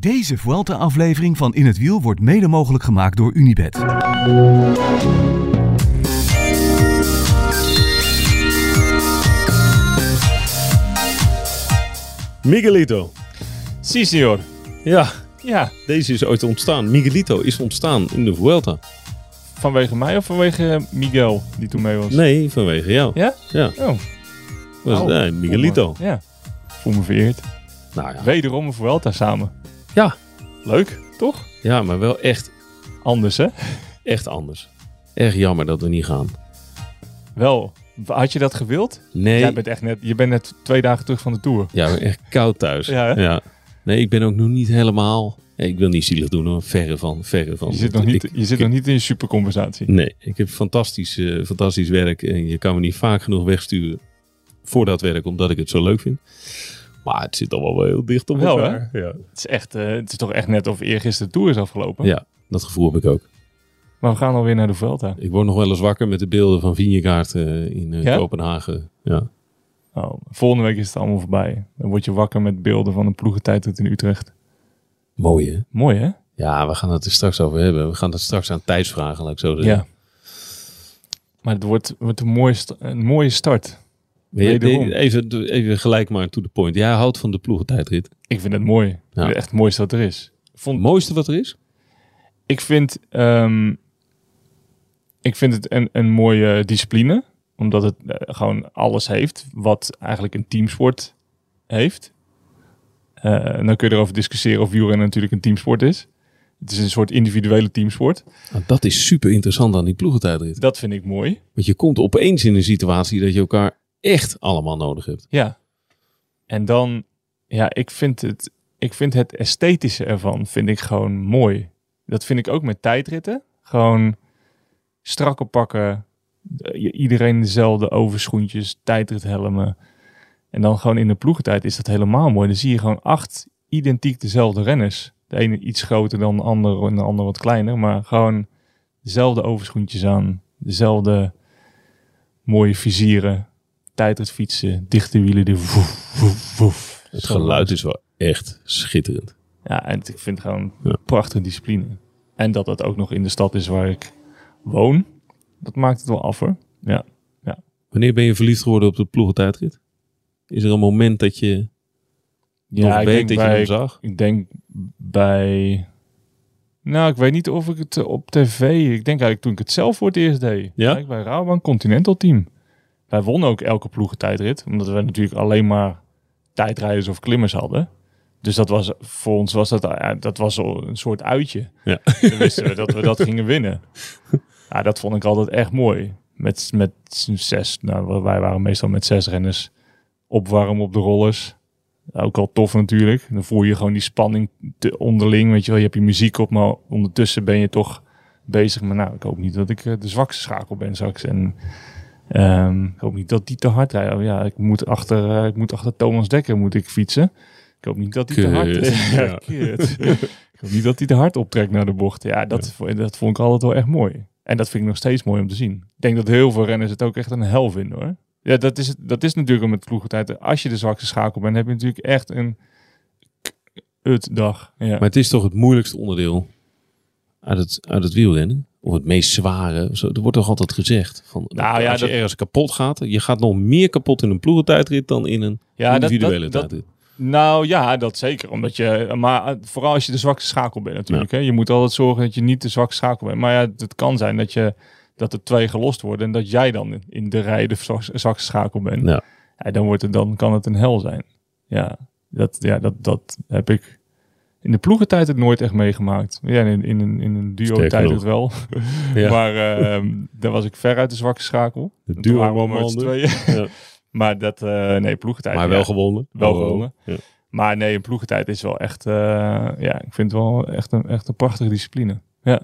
Deze Vuelta-aflevering van In het Wiel wordt mede mogelijk gemaakt door Unibed. Miguelito. Si, senor. Ja, Ja, deze is ooit ontstaan. Miguelito is ontstaan in de Vuelta. vanwege mij of vanwege Miguel, die toen mee was? Nee, vanwege jou. Ja? Ja, Oh, was, Oh. nee, Miguelito. ja. Voel me vereerd. Nou ja. Wederom een Vuelta samen. Ja. Leuk, toch? ja, maar wel echt, Anders, hè? echt anders. Erg jammer dat we niet gaan. Wel. Had je dat gewild? Nee, Jij bent echt net, je bent net twee dagen terug van de Tour. ja, echt koud thuis. Ja, hè? Nee, ik ben ook nog niet helemaal... Ik wil niet zielig doen hoor. Verre van, verre van. Je zit nog niet, Ik- je zit nog niet in je supercompensatie. Nee, ik heb fantastisch, eh, fantastisch werk. En je kan me niet vaak genoeg wegsturen voor dat werk, omdat ik het zo leuk vind. Maar het zit allemaal wel heel dicht op Wel, elkaar. Ja. Het is, echt, eh, het is toch echt net of eergisteren de Tour is afgelopen. ja, dat gevoel heb ik ook. Maar we gaan alweer naar de Vuelta. Ik word nog wel eens wakker met de beelden van Vingegaard eh, in eh, Ja? Kopenhagen. Ja. Oh, volgende week is het allemaal voorbij. Dan word je wakker met beelden van een ploegentijdrit in Utrecht. Mooi hè? Mooi, hè? Ja, we gaan het er straks over hebben. We gaan het straks aan Thijs vragen, laat ik zo zeggen. Ja. Maar het wordt, wordt een, mooie een mooie start. Even, even gelijk maar to the point. Jij houdt van de ploegentijdrit. Ik vind het mooi. Ik vind het echt het mooiste wat er is. Het Vond, mooiste wat er is? ik vind, ehm, ik vind het een, een mooie discipline. Omdat het eh, gewoon alles heeft wat eigenlijk een teamsport heeft. En dan kun je erover discussiëren of wielrennen natuurlijk een teamsport is. Het is een soort individuele teamsport. Nou, dat is super interessant aan die ploegentijdrit. Dat vind ik mooi. Want je komt opeens in een situatie dat je elkaar echt allemaal nodig hebt. Ja. En dan, ja, ik vind het, ik vind het esthetische ervan, vind ik gewoon mooi. Dat vind ik ook met tijdritten. Gewoon strakke pakken, eh, iedereen dezelfde overschoentjes, tijdrithelmen. En dan gewoon in de ploegentijd is dat helemaal mooi. Dan zie je gewoon acht identiek dezelfde renners. De ene iets groter dan de andere en de andere wat kleiner. Maar gewoon dezelfde overschoentjes aan. Dezelfde mooie vizieren. Tijdritfietsen, dichte wielen. Die woef, woef, woef. Het Zo geluid is wel echt schitterend. Ja, en ik vind het gewoon Ja. een prachtige discipline. En dat dat ook nog in de stad is waar ik woon. Dat maakt het wel af hoor. Ja. Wanneer ben je verliefd geworden op de ploegentijdrit? Is er een moment dat je nog ik weet dat je bij- hem zag? Ik denk bij... Nou, ik weet niet of ik het eh, op tv... Ik denk eigenlijk toen ik het zelf voor het eerst deed. Ja? Bij Rabobank Continental Team. Wij wonnen ook elke ploegentijdrit. Omdat we natuurlijk alleen maar tijdrijders of klimmers hadden. Dus dat was voor ons was dat, ja, dat was een soort uitje. Ja. Dan wisten we dat we dat gingen winnen. Ja, dat vond ik altijd echt mooi. Met, met zes, nou, wij waren meestal met zes renners opwarmen op de rollers. Ook al tof natuurlijk. Dan voel je gewoon die spanning te onderling. Weet je wel, je hebt je muziek op, maar ondertussen ben je toch bezig. Maar nou, ik hoop niet dat ik eh, de zwakste schakel ben straks. En ehm, ik hoop niet dat die te hard rijdt. Oh, ja, ik moet achter, eh, ik moet achter Thomas Dekker moet ik fietsen. Ik hoop niet dat hij te hard. Ja, kut. Ik hoop niet dat hij te hard optrekt naar de bocht. Ja, dat, dat vond ik altijd wel echt mooi. En dat vind ik nog steeds mooi om te zien. Ik denk dat heel veel renners het ook echt een hel vinden hoor. Ja, dat is, dat is natuurlijk met ploegentijd. Als je de zwakste schakel bent, heb je natuurlijk echt een het dag. Ja. Maar het is toch het moeilijkste onderdeel uit het, uit het wielrennen? Of het meest zware? Zo. Er wordt toch altijd gezegd. Van, Nou ja, als je dat- ergens kapot gaat, je gaat nog meer kapot in een ploegentijdrit dan in een Ja, individuele dat- dat- tijdrit. Nou ja, dat zeker. Omdat je, maar eh, vooral als je de zwakste schakel bent natuurlijk. Hè? Je moet altijd zorgen dat je niet de zwakste schakel bent. Maar ja, het kan zijn dat, je, dat er twee gelost worden en dat jij dan in de rij de zwak- zwakste schakel bent. Ja. Ja, dan, wordt het, dan kan het een hel zijn. Ja, dat, ja dat, dat heb ik in de ploegentijd het nooit echt meegemaakt. Ja, in, in, een, in een duo Sterker tijd nog. het wel. Ja. maar ehm daar was ik veruit de zwakste schakel. De duo met tweeën. Ja. Maar dat, eh nee, ploegentijd. Maar ja. wel gewonnen. Wel Oh, oh. gewonnen. Ja. Maar nee, een ploegentijd is wel echt, eh, ja, ik vind het wel echt een, echt een prachtige discipline. Ja.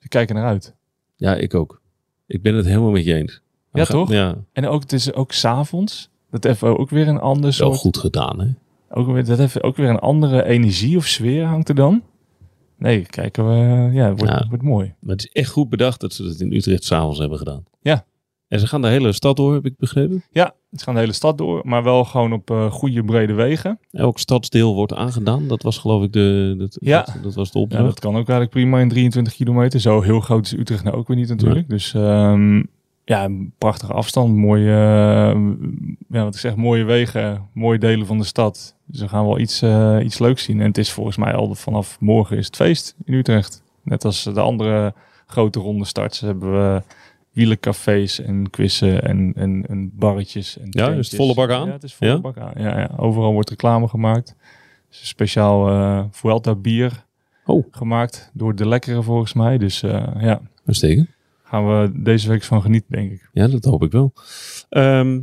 Ik kijk er naar uit. Ja, ik ook. Ik ben het helemaal met je eens. Ja, toch? Ja, En ook, het is ook s'avonds. Dat heeft ook weer een ander wel soort, goed gedaan, hè? Ook weer, dat heeft ook weer een andere energie of sfeer hangt er dan. Nee, kijken we, ja, het wordt, Ja. wordt mooi. Maar het is echt goed bedacht dat ze dat in Utrecht s'avonds hebben gedaan. Ja. En ze gaan de hele stad door, heb ik begrepen. Ja, Het gaan de hele stad door, maar wel gewoon op eh, goede brede wegen. Elk stadsdeel wordt aangedaan. Dat was geloof ik de, dat, Ja. dat, dat was de Ja, opdracht. dat kan ook eigenlijk prima in 23 kilometer. Zo heel groot is Utrecht nou ook weer niet natuurlijk. Dus ehm, ja, een prachtige afstand. Mooie, eh, ja, wat ik zeg, mooie wegen. Mooie delen van de stad. Dus we gaan wel iets, eh, iets leuks zien. En het is volgens mij al vanaf morgen is het feest in Utrecht. Net als de andere grote ronde starts hebben we wielencafés en quizzen en, en, en barretjes. En Ja, is het volle bak aan? Ja, het is volle Ja? bak aan. Ja, ja. Overal wordt reclame gemaakt. Dus een speciaal eh Vuelta bier Oh. gemaakt door de lekkere volgens mij. Dus eh, ja, Uitstekend. Gaan we deze week van genieten denk ik. Ja, dat hoop ik wel. Ehm,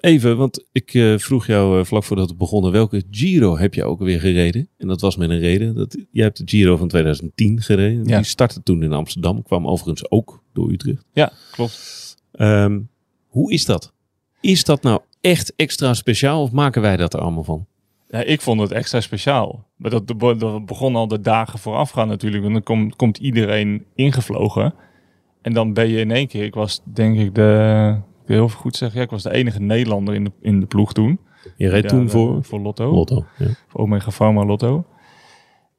even, want ik eh, vroeg jou eh, vlak voordat we begonnen, welke Giro heb je ook weer gereden? En dat was met een reden. Dat, jij hebt de Giro van 2010 gereden. Ja. Die startte toen in Amsterdam, kwam overigens ook door Utrecht. Ja, klopt. Ehm, hoe is dat? Is dat nou echt extra speciaal of maken wij dat er allemaal van? Ja, ik vond het extra speciaal. Maar dat, dat begon al de dagen voorafgaan natuurlijk. Want dan komt, komt iedereen ingevlogen. En dan ben je in één keer... Ik was denk ik de... Ik wil heel goed zeggen. Ja, ik was de enige Nederlander in de, in de ploeg toen. Je reed Ja, toen de- voor Voor Lotto. Lotto. Ja. Voor Omega Pharma Lotto.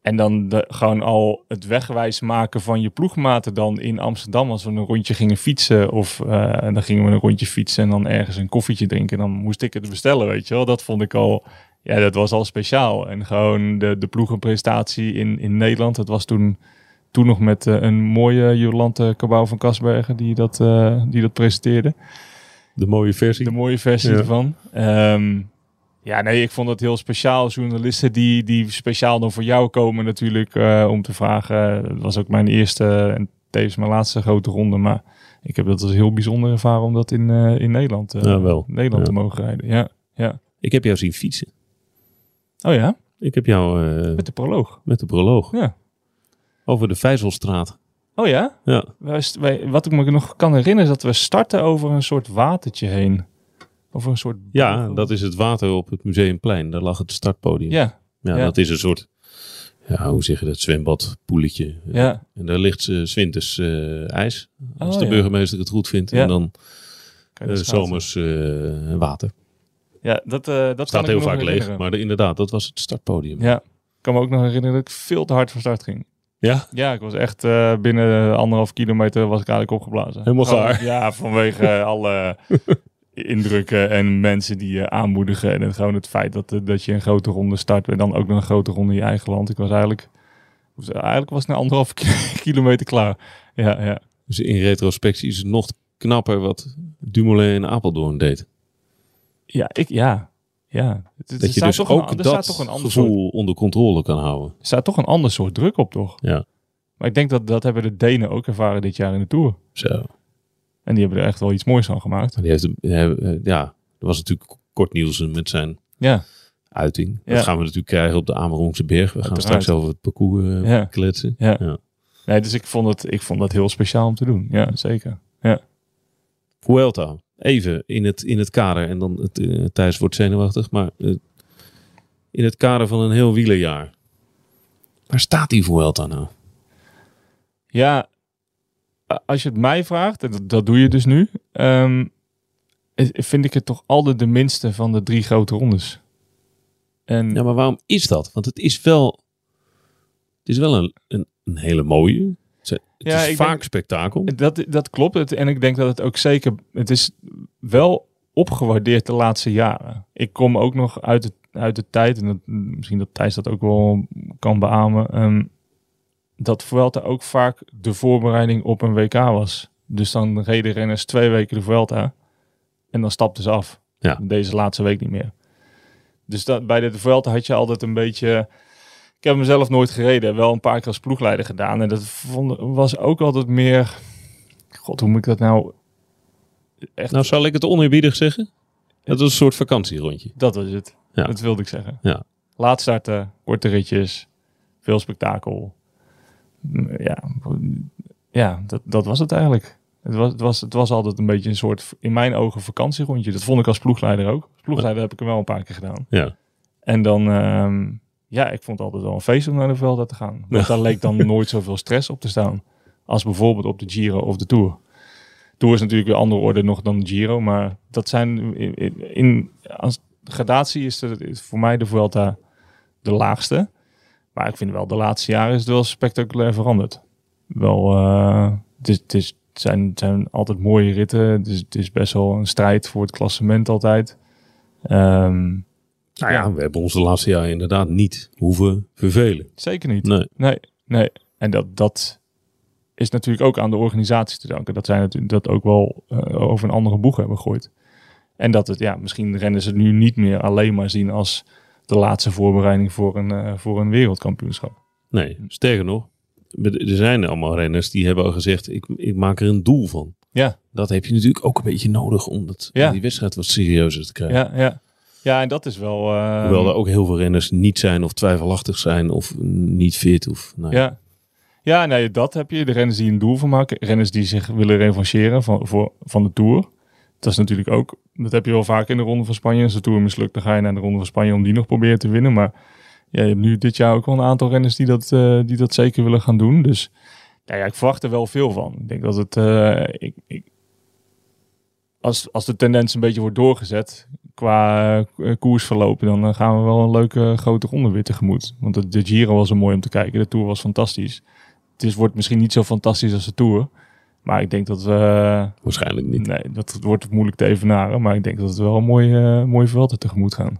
En dan de, gewoon al het wegwijs maken van je ploegmaten dan in Amsterdam. Als we een rondje gingen fietsen of eh, dan gingen we een rondje fietsen en dan ergens een koffietje drinken. Dan moest ik het bestellen, weet je wel. Dat vond ik al, ja, dat was al speciaal. En gewoon de, de ploegenprestatie in, in Nederland. Dat was toen, toen nog met eh, een mooie Jolante Cabau van Kasbergen die dat, eh, die dat presenteerde. De mooie versie. De mooie versie Ja. ervan. Ehm, ja, nee, ik vond het heel speciaal. Journalisten die, die speciaal dan voor jou komen natuurlijk eh, om te vragen. Dat was ook mijn eerste en tevens mijn laatste grote ronde. Maar ik heb dat als heel bijzonder ervaren om dat in, in Nederland, Ja, wel. Nederland Ja. te mogen rijden. Ja, ja. Ik heb jou zien fietsen. Oh ja, Ik heb jou met de proloog. met de proloog Ja. Over de Vijzelstraat. Oh ja? Ja, Wij, wat ik me nog kan herinneren is dat we starten over een soort watertje heen. Over een soort... ja dat is het water op het Museumplein. Daar lag het startpodium. Ja, Ja, Ja. dat is een soort, ja, hoe zeg je dat, zwembad, poeletje. ja. En daar ligt uh, zwinters eh, ijs, als Oh, de ja. burgemeester het goed vindt. Ja. En dan schaatsen? zomers water. Ja, dat, dat Staat heel vaak leeg, maar de- inderdaad, dat was het startpodium. Ja, ik kan me ook nog herinneren dat ik veel te hard van start ging. Ja? Ja, ik was echt eh, binnen anderhalf kilometer was ik eigenlijk opgeblazen. Helemaal gaar. Ja, vanwege alle indrukken en mensen die je aanmoedigen. En gewoon het feit dat, eh, dat je een grote ronde start en dan ook nog een grote ronde in je eigen land. Ik was eigenlijk, eigenlijk was ik na anderhalf ki- kilometer klaar. Ja, ja. Dus in retrospectie is het nog knapper wat Dumoulin en Apeldoorn deed. Ja, ik, ja. Ja. Het, Dat je dus toch ook een, dat staat toch een ander soort, gevoel onder controle kan houden. er staat toch een ander soort druk op, toch? Ja, Maar ik denk dat dat hebben de Denen ook ervaren dit jaar in de Tour. zo. En die hebben er echt wel iets moois van gemaakt. Die heeft, eh, ja, er was natuurlijk kort Nielsen met zijn Ja, uiting. Ja. Dat gaan we natuurlijk krijgen op de Amerongse berg. We gaan Uiteraard. straks over het parcours eh, Ja. kletsen. ja. Ja. Nee, dus ik vond, het, ik vond dat heel speciaal om te doen. Ja, zeker. Ja. Vuelta, even in het, in het kader. En dan, het, eh, Thijs wordt zenuwachtig, maar eh, in het kader van een heel wielerjaar. Waar staat die Vuelta nou? Ja, als je het mij vraagt, en dat, dat doe je dus nu, ehm, vind ik het toch altijd de minste van de drie grote rondes. En Ja, maar waarom is dat? Want het is wel, het is wel een, een, een hele mooie. Het Ja, is vaak denk- spektakel. dat, dat klopt. Het, en ik denk dat het ook zeker, het is wel opgewaardeerd de laatste jaren. Ik kom ook nog uit, het, uit de tijd, en dat, misschien dat Thijs dat ook wel kan beamen, ehm, dat Vuelta ook vaak de voorbereiding op een WK was. Dus dan reden renners twee weken de Vuelta en dan stapten ze af. Ja. Deze laatste week niet meer. Dus dat, bij de Vuelta had je altijd een beetje... Ik heb mezelf nooit gereden, wel een paar keer als ploegleider gedaan. En dat vond, was ook altijd meer... God, hoe moet ik dat nou... Echt, Nou, zal ik het oneerbiedig zeggen? Dat is een soort vakantierondje. dat was het. Ja. Dat wilde ik zeggen. Ja. Laat starten, korte ritjes, veel spektakel. Mm, Ja, ja dat, dat was het eigenlijk. Het was, het, was, het was altijd een beetje een soort, in mijn ogen, vakantierondje. Dat vond ik als ploegleider ook. Als ploegleider heb ik hem wel een paar keer gedaan. Ja. En dan, ehm, ja, ik vond het altijd wel een feest om naar de velden te gaan. Want daar leek dan nooit zoveel stress op te staan. Als bijvoorbeeld op de Giro of de Tour. Tour is natuurlijk weer andere orde nog dan de Giro. Maar dat zijn in, in, in- als gradatie is, er, is voor mij de Vuelta de laagste. Maar ik vind wel de laatste jaren is het wel spectaculair veranderd. Wel, eh, het, is, het, is, het, zijn, het zijn altijd mooie ritten. Het is, het is best wel een strijd voor het klassement altijd. Ehm, Nou ja, we hebben ons de laatste jaren inderdaad niet hoeven vervelen. zeker niet. Nee. Nee, nee. En dat, dat is natuurlijk ook aan de organisatie te danken. Dat zij natuurlijk dat ook wel eh, over een andere boeg hebben gegooid. En dat het, ja, misschien rennen ze het nu niet meer alleen maar zien als de laatste voorbereiding voor een, eh, voor een wereldkampioenschap. Nee, sterker nog, er zijn allemaal renners die hebben al gezegd, ik, ik maak er een doel van. Ja, Dat heb je natuurlijk ook een beetje nodig om, dat, om die wedstrijd wat serieuzer te krijgen. ja, ja. Ja, en dat is wel... eh, Hoewel er ook heel veel renners niet zijn of twijfelachtig zijn of niet fit. Of, nou ja. Ja. Ja, nee, dat heb je. De renners die een doel van maken. Renners die zich willen revancheren van, voor, van de Tour. Dat is natuurlijk ook... Dat heb je wel vaak in de Ronde van Spanje. Als de Tour mislukt, dan ga je naar de Ronde van Spanje om die nog proberen te winnen. Maar ja, je hebt nu dit jaar ook wel een aantal renners die dat, eh, die dat zeker willen gaan doen. Dus nou ja, ik verwacht er wel veel van. Ik denk dat het... eh, ik, ik, als, als de tendens een beetje wordt doorgezet qua eh, koersverlopen, dan eh, gaan we wel een leuke grote ronde weer tegemoet. Want de, de Giro was er mooi om te kijken. De Tour was fantastisch. Het is, wordt misschien niet zo fantastisch als de Tour. Maar ik denk dat we... Waarschijnlijk niet. Nee, dat wordt moeilijk te evenaren. Maar ik denk dat het wel een mooi, eh mooi veld tegemoet gaan.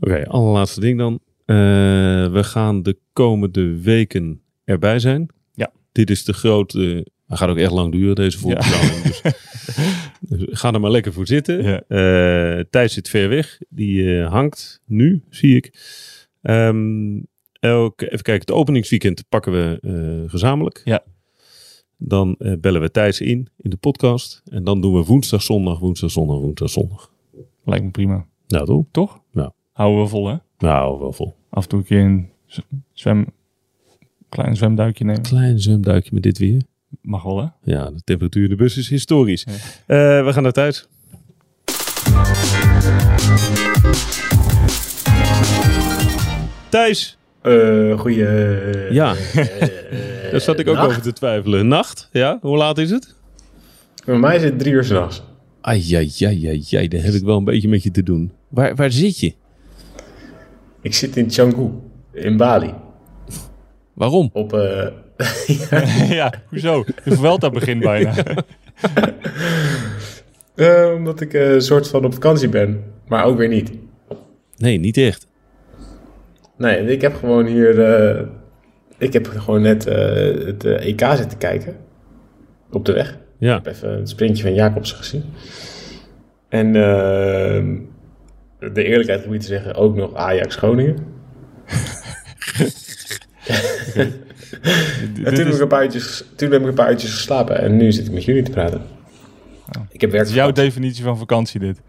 Oké, allerlaatste ding dan. Eh, we gaan de komende weken erbij zijn. Ja. Dit is de grote... Hij gaat ook echt lang duren, deze voorbeschouwing. Dus, dus ga er maar lekker voor zitten. Ja. Eh, Thijs zit ver weg. Die eh, hangt nu, zie ik. Ehm, elke, even kijken, het openingsweekend pakken we eh, gezamenlijk. Ja. Dan bellen we Thijs in, in de podcast. En dan doen we woensdag, zondag, woensdag, zondag, woensdag, zondag. Lijkt me prima. Nou, toch? Toch? Ja. Houden we vol, hè? Nou, wel vol. Af en toe een keer een zwem... Klein zwemduikje nemen. Klein zwemduikje met dit weer. Mag wel, hè? Ja, de temperatuur in de bus is historisch. Ja. Eh, we gaan naar thuis. Thijs, Eh goeie... Ja. eh, daar zat ik ook nacht. over te twijfelen. Nacht, ja? Hoe laat is het? Bij mij is het drie uur s'nachts. Ai, ai, ai, ai, ai, daar heb ik wel een beetje met je te doen. Waar, waar zit je? Ik zit in Canggu, in Bali. Waarom? Op, eh, ja, hoezo? De Vuelta begint bijna. eh, omdat ik eh, een soort van op vakantie ben. Maar ook weer niet. Nee, niet echt. Nee, ik heb gewoon hier... eh, ik heb gewoon net eh, het eh, EK zitten kijken. Op de weg. Ja. Ik heb even een sprintje van Jacobsen gezien. En ehm, de eerlijkheid gebied te zeggen, ook nog Ajax Groningen. En toen, heb ik een paar uurtjes, toen heb ik een paar uurtjes geslapen en nu zit ik met jullie te praten. Ik heb werk is jouw definitie van vakantie, dit.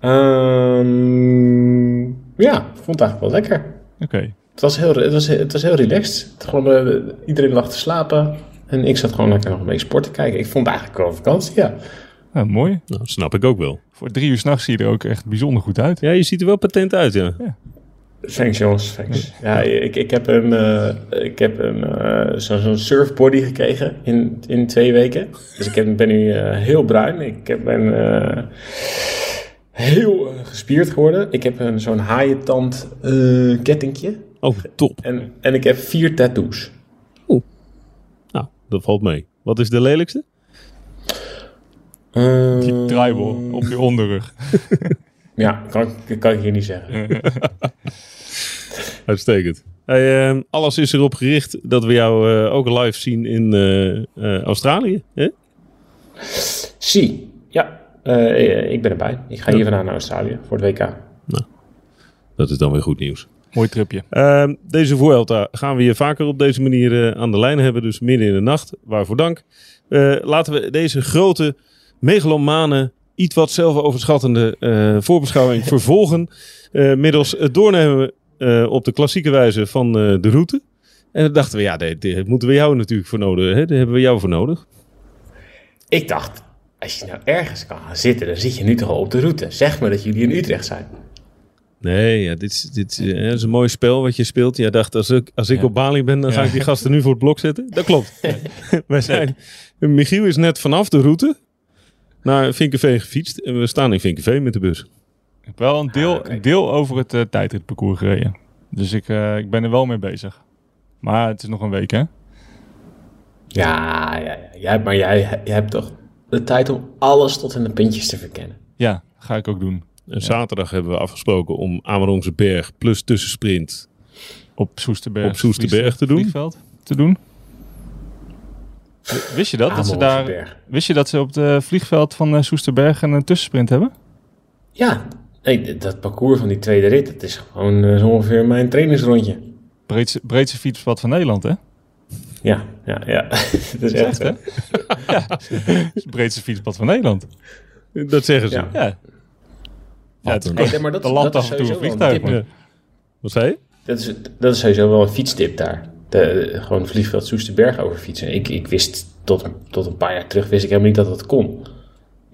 Ehm, ja, ik vond het eigenlijk wel lekker. Oké. Het was heel, het was, het was heel relaxed. Het gewoon, eh, iedereen lag te slapen en ik zat gewoon lekker nog een beetje sport te kijken. Ik vond het eigenlijk wel vakantie, ja. Nou, mooi. Nou, snap ik ook wel. Voor drie uur s'nachts zie je er ook echt bijzonder goed uit. Ja, je ziet er wel patent uit, ja. Thanks jongens, thanks. Ja, ik, ik heb een, eh, ik heb een eh, zo- zo'n surfbody gekregen in, in twee weken. Dus ik heb, ben nu eh, heel bruin. Ik heb- ben eh, heel gespierd geworden. Ik heb een zo'n haaientand eh kettingje. Oh, top. En, en ik heb vier tattoos. Nou, dat valt mee. Wat is de lelijkste? Die draaibol op je onderrug. Ja, kan, ik- kan ik hier niet zeggen. Uitstekend. Hey, ehm, alles is erop gericht dat we jou eh, ook live zien in eh, eh, Australië. Hè? Zie, ja, eh, ik ben erbij. Ik ga hier vandaan naar Australië voor het WK. Dat is dan weer goed nieuws. Mooi tripje. Ehm, deze Vuelta gaan we hier vaker op deze manier eh, aan de lijn hebben. Dus midden in de nacht. Waarvoor dank. Eh, laten we deze grote, megalomane, iets wat zelfoverschattende eh voorbeschouwing vervolgen. eh, middels het doornemen eh, op de klassieke wijze van eh, de route. En dan dachten we, ja, daar daar moeten we jou natuurlijk voor nodig. Hè? Daar hebben we jou voor nodig. Ik dacht, als je nou ergens kan gaan zitten, dan zit je nu toch al op de route. Zeg maar dat jullie in Utrecht zijn. Nee, ja, dit, is, dit is, eh, is een mooi spel wat je speelt. Jij dacht, als ik, als ik Ja. op Bali ben, dan ga ik die gasten nu voor het blok zetten. Dat klopt. Wij zijn, Michiel is net vanaf de route naar Vinkenveen gefietst. En we staan in Vinkenveen met de bus. Ik heb wel een deel, Ah, een deel over het eh, tijdritparcours gereden. Dus ik, eh, ik ben er wel mee bezig. Maar het is nog een week, hè? Ja, ja, ja. Jij, maar jij, jij hebt toch de tijd om alles tot in de puntjes te verkennen. Ja, ga ik ook doen. En zaterdag hebben we afgesproken om Amerongse Berg plus tussensprint. Op Soesterberg. Op Soesterberg te doen? Vliegveld te doen. Wist je dat? dat ze daar, wist je dat ze op het vliegveld van eh, Soesterberg een, tussensprint hebben? Ja, nee, dat parcours van die tweede rit, dat is gewoon eh, zo ongeveer mijn trainingsrondje. Breedste, breedste fietspad van Nederland, hè? Ja, ja, ja. dat is echt hè? ja, het is het breedste fietspad van Nederland. Dat zeggen ze. Ja. Ja. Het maar dat, De land dat is af en toe sowieso een. Wat zei je? Dat is, dat is sowieso wel een fietstip daar. De, gewoon vliegveld Soesterberg over fietsen. Ik, ik wist tot, tot een paar jaar terug wist ik helemaal niet dat dat kon.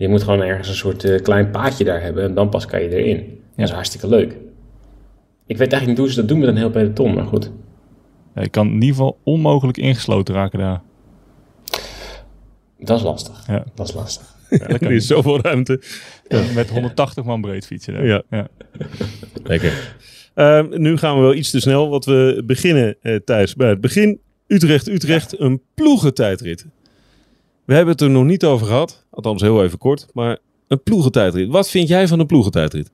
Je moet gewoon ergens een soort eh, klein paadje daar hebben en dan pas kan je erin. Dat is hartstikke leuk. Ik weet eigenlijk niet hoe ze dat doen met een heel peloton, maar goed. Ja, je kan in ieder geval onmogelijk ingesloten raken daar. Dat is lastig. Ja. Dat is lastig. Er is zoveel ruimte. Met 180 man breed fietsen. Hè? Ja. ja. Lekker. Ehm, nu gaan we wel iets te snel, want we beginnen eh, thuis bij het begin. Utrecht-Utrecht, een ploegentijdrit. We hebben het er nog niet over gehad, althans heel even kort, maar een ploegentijdrit. Wat vind jij van een ploegentijdrit?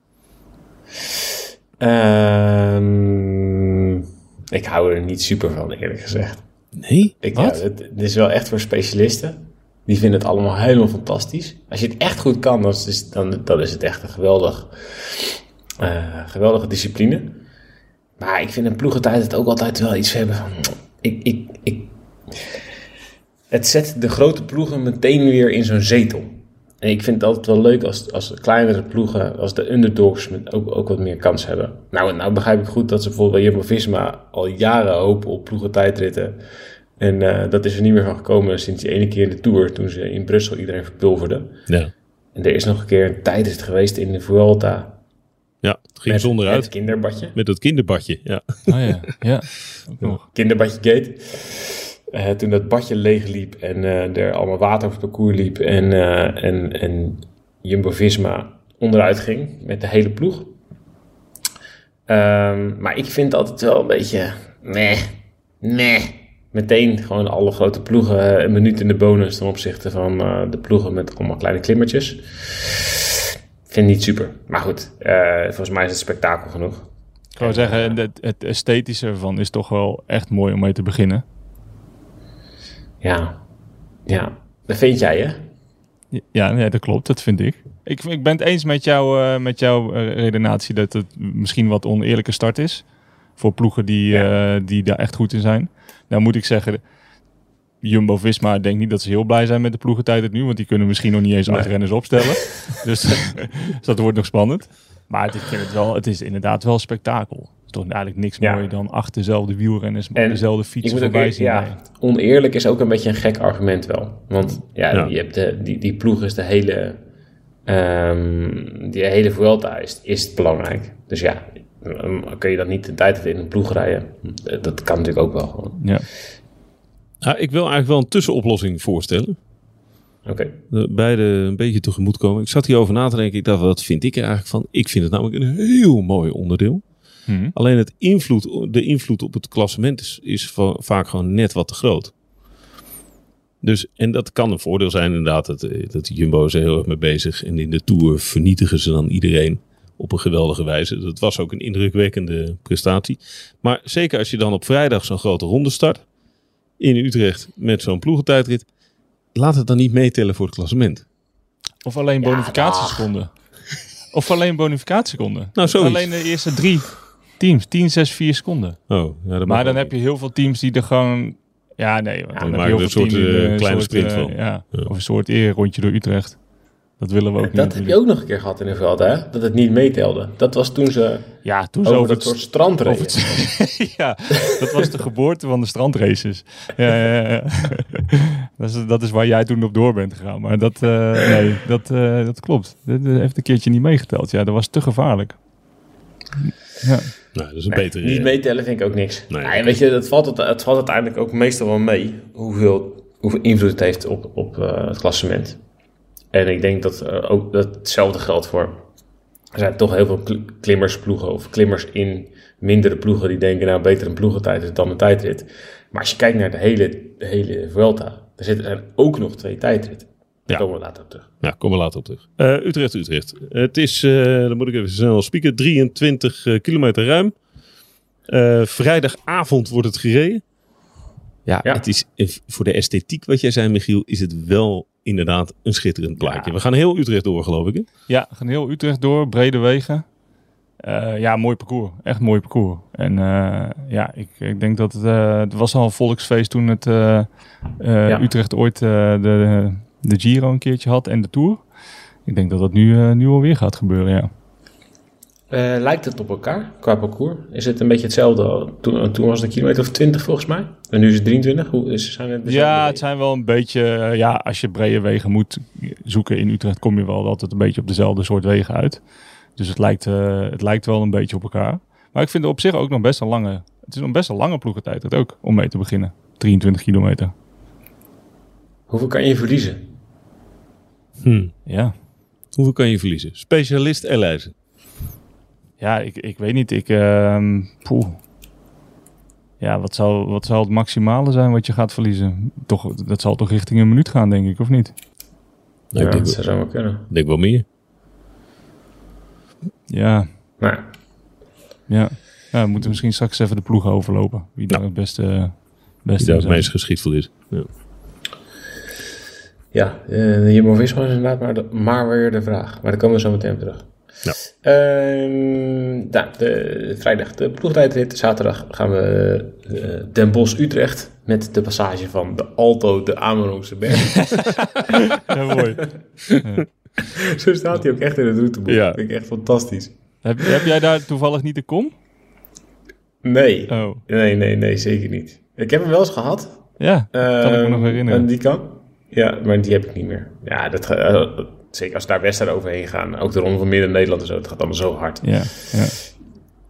Ehm, ik hou er niet super van, eerlijk gezegd. Nee? Ik, Wat? Ja, het, het is wel echt voor specialisten. Die vinden het allemaal helemaal fantastisch. Als je het echt goed kan, dan is, dan, dan is het echt een geweldig, eh, geweldige discipline. Maar ik vind een ploegentijd het ook altijd wel iets hebben van... Ik, ik, ik, het zet de grote ploegen meteen weer in zo'n zetel. En ik vind het altijd wel leuk als, als de kleinere ploegen, als de underdogs met ook, ook wat meer kans hebben. Nou, nou begrijp ik goed dat ze bijvoorbeeld bij Jumbo-Visma al jaren hopen op ploegentijdritten. En eh, dat is er niet meer van gekomen sinds die ene keer in de Tour, toen ze in Brussel iedereen verpulverden. Ja. En er is nog een keer een tijdrit geweest in de Vuelta. Ja, het ging met zonder het uit. kinderbadje. Met dat kinderbadje, ja. Oh ja, ja. Kinderbadje Gate. Eh, toen dat badje leeg liep en eh, er allemaal water op het parcours liep en, eh, en, en Jumbo-Visma onderuit ging met de hele ploeg. Ehm, maar ik vind altijd wel een beetje, nee, nee. Meteen gewoon alle grote ploegen een minuut in de bonus ten opzichte van de ploegen met allemaal kleine klimmertjes. Vind niet super. Maar goed, volgens mij is het spektakel genoeg. Ik wou zeggen, het, het esthetische ervan is toch wel echt mooi om mee te beginnen. Ja, ja. Dat vind jij, hè? Ja, nee, dat klopt, dat vind ik. Ik, ik ben het eens met, jou, eh, met jouw eh, redenatie dat het misschien wat oneerlijke start is. Voor ploegen die, eh, die daar echt goed in zijn. Nou moet ik zeggen, Jumbo-Visma, ik denk niet dat ze heel blij zijn met de ploegentijd het nu. Want die kunnen misschien nog niet eens Nee. acht renners opstellen. dus, dus dat wordt nog spannend. Maar het, ik vind het, wel, het is inderdaad wel spektakel. Het is toch eigenlijk niks Ja. mooier dan achter dezelfde wielrenners En dezelfde fietsen ook voorbij zien ja, rijden. oneerlijk is ook een beetje een gek argument wel. Want ja, Ja. Je hebt de, die, die ploeg is de hele... ehm, die hele Vuelta is, is het belangrijk. Dus ja, um, kun je dan niet de tijd in een ploeg rijden? Dat kan natuurlijk ook wel gewoon. Ja. Ik wil eigenlijk wel een tussenoplossing voorstellen. Oké. De beide een beetje tegemoet komen. Ik zat hierover na te denken. Ik dacht, wat vind ik er eigenlijk van? Ik vind het namelijk een heel mooi onderdeel. Hm. Alleen het invloed, de invloed op het klassement is, is va- vaak gewoon net wat te groot. Dus, en dat kan een voordeel zijn inderdaad. Dat, eh, dat Jumbo is er heel erg mee bezig. En in de Tour vernietigen ze dan iedereen op een geweldige wijze. Dat was ook een indrukwekkende prestatie. Maar zeker als je dan op vrijdag zo'n grote ronde start. In Utrecht met zo'n ploegentijdrit. Laat het dan niet meetellen voor het klassement. Of alleen Ja, bonificatieseconden. Of alleen bonificatieseconden. Nou. Alleen de eerste drie teams. 10, 6, 4 seconden. Oh, ja, dat Maar dan heb je heel veel teams die er gewoon... Ja, nee. Want dan heb je heel een veel soort, teams eh, een kleine soort, sprint eh, van. Ja, Ja. Of een soort eerrondje door Utrecht. Dat willen we ook niet. Dat heb je ook nog een keer gehad in de Vuelta, hè? Dat het niet meetelde. Dat was toen ze Ja, toen ze over het... soort strand reden. over het- ja, dat was de geboorte van de strandraces. Ja, ja, ja. dat, is, dat is waar jij toen op door bent gegaan. Maar dat, eh, nee, dat, eh, dat klopt. Dat heeft een keertje niet meegeteld. Ja, dat was te gevaarlijk. Ja. Nou, dat is een betere... Niet meetellen vind ik ook niks. Nee. Weet je, het valt, het, het valt uiteindelijk ook meestal wel mee hoeveel, hoeveel invloed het heeft op, op eh, het klassement. En ik denk dat eh, ook dat hetzelfde geldt voor. Er zijn toch heel veel kl- klimmersploegen of klimmers in mindere ploegen die denken, nou beter een ploegentijd is dan een tijdrit. Maar als je kijkt naar de hele, de hele Vuelta, er zitten er ook nog twee tijdritten. Daar Ja. komen we later op terug. Ja, kom er later op terug. Eh, Utrecht, Utrecht. het is, eh, dan moet ik even snel spieken, 23 eh, kilometer ruim. Eh, vrijdagavond wordt het gereden. Ja, Ja. het is voor de esthetiek wat jij zei, Michiel, is het wel inderdaad een schitterend plaatje. Ja. We gaan heel Utrecht door, geloof ik. Hè? Ja, gaan heel Utrecht door, brede wegen. Eh, ja, mooi parcours. Echt mooi parcours. En eh, ja, ik, ik denk dat het, eh, het was al een volksfeest toen het eh, eh, Ja. Utrecht ooit eh, de, de Giro een keertje had en de Tour. Ik denk dat dat nu, eh, nu alweer gaat gebeuren, ja. Eh, lijkt het op elkaar qua parcours? Is het een beetje hetzelfde? Toen, toen was het een kilometer of 20 volgens mij. En nu is het 23. Hoe is, zijn het Ja, het zijn wel een beetje... eh, ja, als je brede wegen moet zoeken in Utrecht... kom je wel altijd een beetje op dezelfde soort wegen uit. Dus het lijkt, het lijkt wel een beetje op elkaar. Maar ik vind het op zich ook nog best een lange... Het is nog best een lange ploegentijd ook, om mee te beginnen. 23 kilometer. Hoeveel kan je verliezen? Hm. Ja, Hoeveel kan je verliezen? Specialist Elijzen. ja ik, ik weet niet. Ik, ehm, poeh. Ja, wat zou, wat zou het maximale zijn wat je gaat verliezen? Toch, dat zal toch richting een minuut gaan, denk ik, of niet? Nou, ja, ik dat zou zomaar kunnen. denk wel meer. Ja, Nou, ja. ja we moeten misschien straks even de ploegen overlopen. Wie daar het beste, beste Die daar het meest geschikt voor is. Ja. Ja, uh, Jumbo-Visma is inderdaad maar, de, maar weer de vraag. Maar daar komen we zo meteen op terug. Ja. Ehm, nou, de, vrijdag de ploegtijdrit. Zaterdag gaan we eh, Den Bosch-Utrecht met de passage van de Alto de Amerongse Berg. Ja, mooi. Zo staat hij ook echt in het routeboek. Ja. Dat vind ik echt fantastisch. heb, heb jij daar toevallig niet de kom? Nee, Oh, nee, nee, nee, zeker niet. Ik heb hem wel eens gehad. ja. Kan ik me nog Ehm, herinneren. En die kan? Ja, maar die heb ik niet meer. Ja, dat, eh, zeker als daar wedstrijden overheen gaan. Ook de Ronde van Midden-Nederland en zo. Het gaat allemaal zo hard. Ja, ja.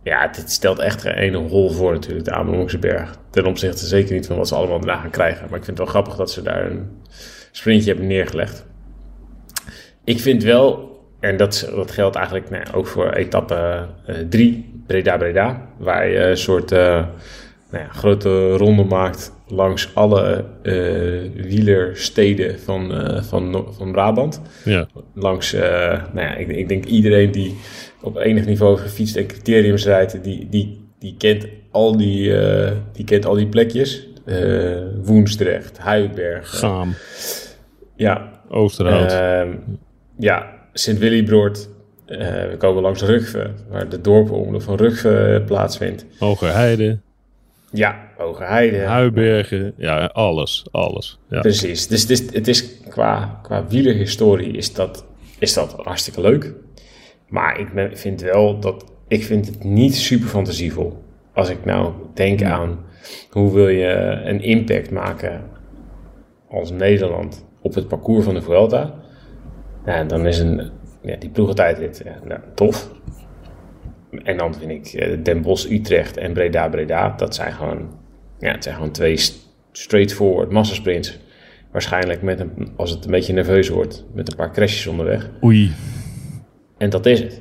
Ja, dit stelt echt geen ene hol voor natuurlijk, de berg. Ten opzichte zeker niet van wat ze allemaal daarna gaan krijgen. Maar ik vind het wel grappig dat ze daar een sprintje hebben neergelegd. Ik vind wel, en dat, dat geldt eigenlijk nou, ook voor etappe 3, Breda-Breda. Waar je een soort eh, nou ja, grote ronde maakt langs alle eh wielersteden van, eh, van, van Brabant Ja. langs, eh, nou ja, ik, ik denk iedereen die op enig niveau gefietst en criteriums rijdt, die, die, die, kent, al die, die kent al die plekjes. Woensdrecht, Huiberg, Gaam, ja, Oosterhout. ehm, ja, Sint-Willibroord. We komen langs Rugve, waar de dorpenomloop van Rugve plaatsvindt. Hogerheide, Ja, Hogerheide. Huibergen. Ja, alles. Alles. Ja. Precies. Dus het is, het is qua, qua wielerhistorie is dat, is dat hartstikke leuk. Maar ik ben- vind wel dat ik vind het niet super fantasievol. Als ik nou denk aan hoe wil je een impact maken als Nederland op het parcours van de Vuelta. Nou, dan is een, ja, die ploegentijdrit ja, nou, tof. En dan vind ik eh, Den Bosch, Utrecht en Breda, Breda. Dat zijn gewoon, ja, het zijn gewoon twee st- straightforward massasprints. Waarschijnlijk met een, als het een beetje nerveus wordt, met een paar crashes onderweg. Oei. En dat is het.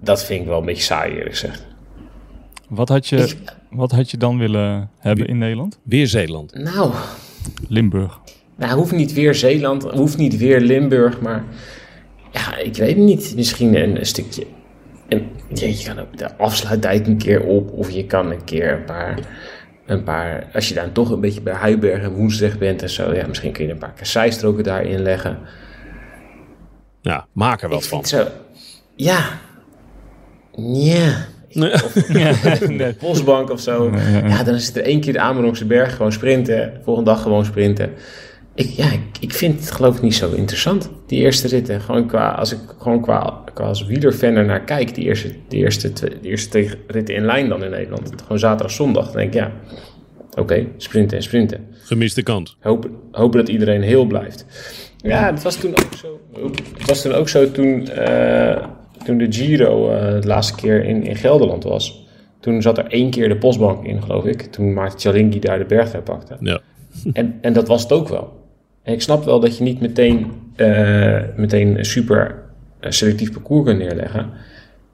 Dat vind ik wel een beetje saai, eerlijk gezegd. Wat had, je, wat had je dan willen hebben in Nederland? Weer Zeeland. Nou, Limburg. nou hoeft niet weer Zeeland, hoeft niet weer Limburg, maar ja, ik weet het niet. Misschien een, een stukje. En ja, je kan ook de afsluitdijk een keer op, of je kan een keer een paar, een paar. Als je dan toch een beetje bij Huiberg en Woensdrecht bent en zo, ja, misschien kun je een paar kasseistroken daarin leggen. Ja, maak er wat ik van. vind zo. Ja. Ja. Ja, nee. Bosbank of zo. Ja, ja, ja. Ja, dan is het er één keer de Amerongse berg gewoon sprinten. Volgende dag gewoon sprinten. Ik, ja, ik, ik vind het geloof ik niet zo interessant. Die eerste ritten. Gewoon qua, als ik gewoon qua, qua als wielerfan er naar kijk. Die eerste, die, eerste, die eerste ritten in lijn dan in Nederland. Gewoon zaterdag, zondag. Dan denk ik ja. Oké, sprinten en sprinten. Gemiste kans. Hopen, hopen dat iedereen heel blijft. Ja, het was toen ook zo. Het was toen ook zo toen, eh, toen de Giro eh, de laatste keer in, in Gelderland was, toen zat er één keer de postbank in, geloof ik. Toen Maarten Cialinghi daar de bergtrui pakte. Ja. En, en dat was het ook wel. En ik snap wel dat je niet meteen, eh, meteen een super eh, selectief parcours kunt neerleggen.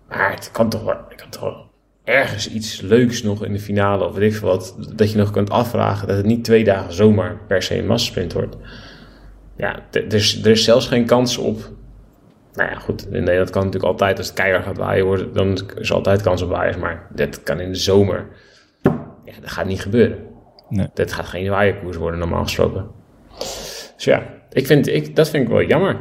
Maar het kan toch wel, het kan toch wel ergens iets leuks nog in de finale of weet ik veel wat. Dat je nog kunt afvragen dat het niet twee dagen zomaar per se een massasprint wordt. Ja, er is, er is zelfs geen kans op. Nou ja, goed. In Nederland kan het natuurlijk altijd, als het keihard gaat waaien, wordt, dan is er altijd kans op waaiers. Maar dit kan in de zomer. Ja, dat gaat niet gebeuren. Nee. Dit gaat geen waaierkoers worden, normaal gesproken. Dus ja, ik vind, ik, dat vind ik wel jammer.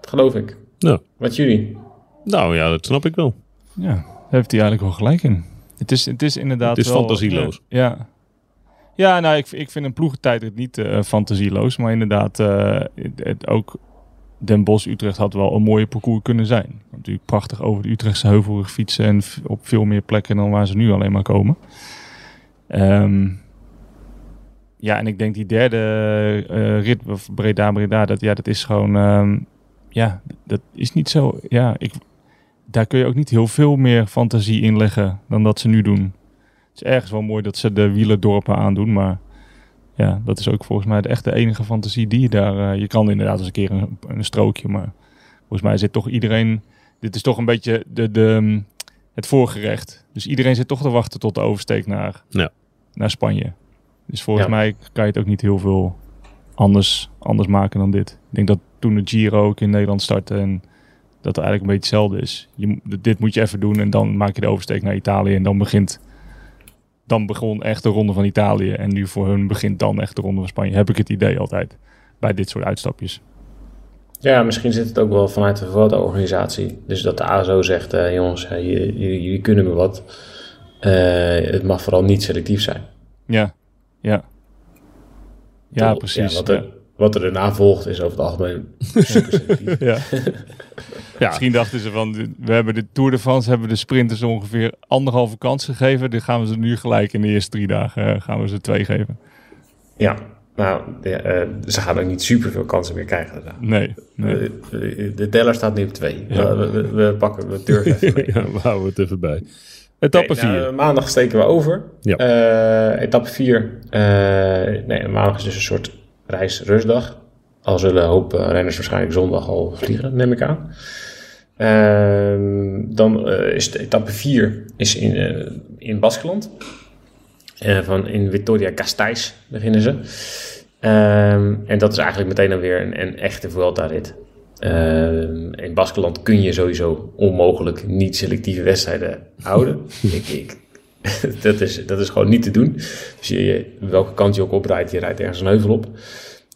Dat geloof ik. Nou. Wat jullie? Nou ja, dat snap ik wel. Ja, daar heeft hij eigenlijk wel gelijk in. Het is, het is inderdaad Het is wel, fantasieloos. Ja. Ja, nou, ik, ik vind een ploegentijdrit niet eh, fantasieloos. Maar inderdaad, eh, het, het ook Den Bosch-Utrecht had wel een mooie parcours kunnen zijn. Natuurlijk prachtig over de Utrechtse heuvel fietsen en op veel meer plekken dan waar ze nu alleen maar komen. Ehm, ja, en ik denk die derde eh, rit, of Breda-Breda, dat, ja, dat is gewoon... ehm, ja, dat is niet zo... Ja, ik, daar kun je ook niet heel veel meer fantasie in leggen dan dat ze nu doen. Het is ergens wel mooi dat ze de wielerdorpen aandoen, maar ja, dat is ook volgens mij de echt de enige fantasie die je daar... eh, je kan inderdaad eens een keer een, een strookje, maar volgens mij zit toch iedereen... Dit is toch een beetje de, de, mm, het voorgerecht. Dus iedereen zit toch te wachten tot de oversteek naar, Ja. naar Spanje. Dus volgens Ja. mij kan je het ook niet heel veel anders, anders maken dan dit. Ik denk dat toen de Giro ook in Nederland startte en dat het eigenlijk een beetje hetzelfde is. Je, dit moet je even doen en dan maak je de oversteek naar Italië en dan begint... Dan begon echt de ronde van Italië en nu voor hun begint dan echt de ronde van Spanje. Heb ik het idee altijd bij dit soort uitstapjes. Ja, misschien zit het ook wel vanuit de organisatie. Dus dat de ASO zegt, eh, jongens, eh, jullie, jullie, jullie kunnen me wat. Eh, het mag vooral niet selectief zijn. Ja, ja. Ja, precies. wat, er, wat er daarna volgt is over het algemeen super. Ja. Ja. Misschien dachten ze van, we hebben de Tour de France, hebben de sprinters ongeveer anderhalve kans gegeven. Die gaan we ze nu gelijk in de eerste drie dagen, eh, gaan we ze twee geven. Ja, nou, ja, eh, ze gaan ook niet super veel kansen meer krijgen. Nee, nee. Eh, de teller staat nu op twee. Ja. We, we, we pakken, we durven even mee. ja, we houden het even bij. Etappe Nee, nou, 4. maandag steken we over. Ja. Eh, etappe 4. nee, maandag is dus een soort reis-rustdag. Al zullen een hoop eh, renners waarschijnlijk zondag al vliegen, neem ik aan. Ehm, dan eh, is de etappe 4 is in, eh, in Baskeland. Eh, van in Vitoria-Gasteiz beginnen ze. Ehm, en dat is eigenlijk meteen dan weer een, een echte Vuelta-rit. Ehm, in Baskeland kun je sowieso onmogelijk niet selectieve wedstrijden houden. ik, ik, dat, is, dat is gewoon niet te doen. Dus je, welke kant je ook oprijdt, je rijdt ergens een heuvel op.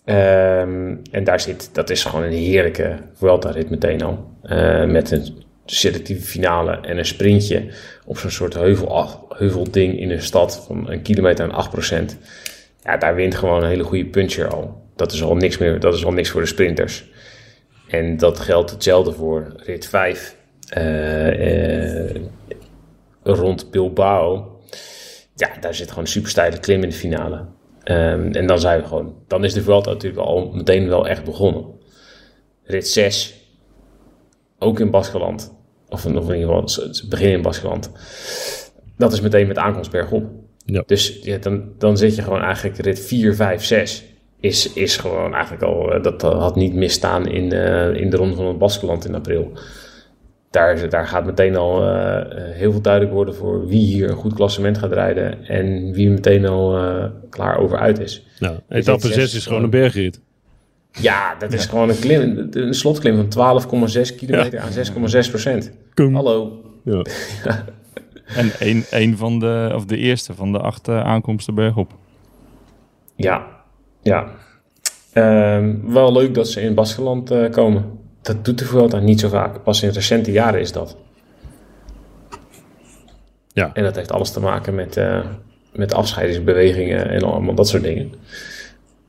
Ehm, en daar zit, dat is gewoon een heerlijke Vuelta-rit meteen al. Eh, met een selectieve finale en een sprintje op zo'n soort heuvel, heuvelding in een stad van een kilometer en 8%. Ja, daar wint gewoon een hele goede puncher al. Dat is al niks meer, dat is al niks voor de sprinters. En dat geldt hetzelfde voor rit 5. eh, eh, rond Bilbao. Ja, daar zit gewoon een super steile klim in de finale. Ehm, en dan zijn we gewoon, dan is de Vuelta natuurlijk al meteen wel echt begonnen. Rit 6, ook in Baskeland. Of, of in ieder geval, het- het begin in Baskeland. Dat is meteen met aankomst bergop. Ja. Dus ja, dan, dan zit je gewoon eigenlijk rit 4, 5, 6. Is, is gewoon eigenlijk al, eh, dat had niet misstaan in, eh, in de ronde van het Baskeland in april. Daar, daar gaat meteen al eh, heel veel duidelijk worden voor wie hier een goed klassement gaat rijden. En wie meteen al eh, klaar over uit is. Nou, etappe zes 6 is gewoon een bergrit. Ja, dat is gewoon een, klim, een slotklim van 12,6 kilometer aan 6,6 procent. Hallo. Ja. En een, een van de, of de eerste van de acht eh, aankomsten bergop. Ja, ja. Ehm, wel leuk dat ze in Baskeland eh, komen. Dat doet de Vuelta niet zo vaak. Pas in recente jaren is dat. Ja. En dat heeft alles te maken met, eh, met afscheidingsbewegingen en allemaal dat soort dingen.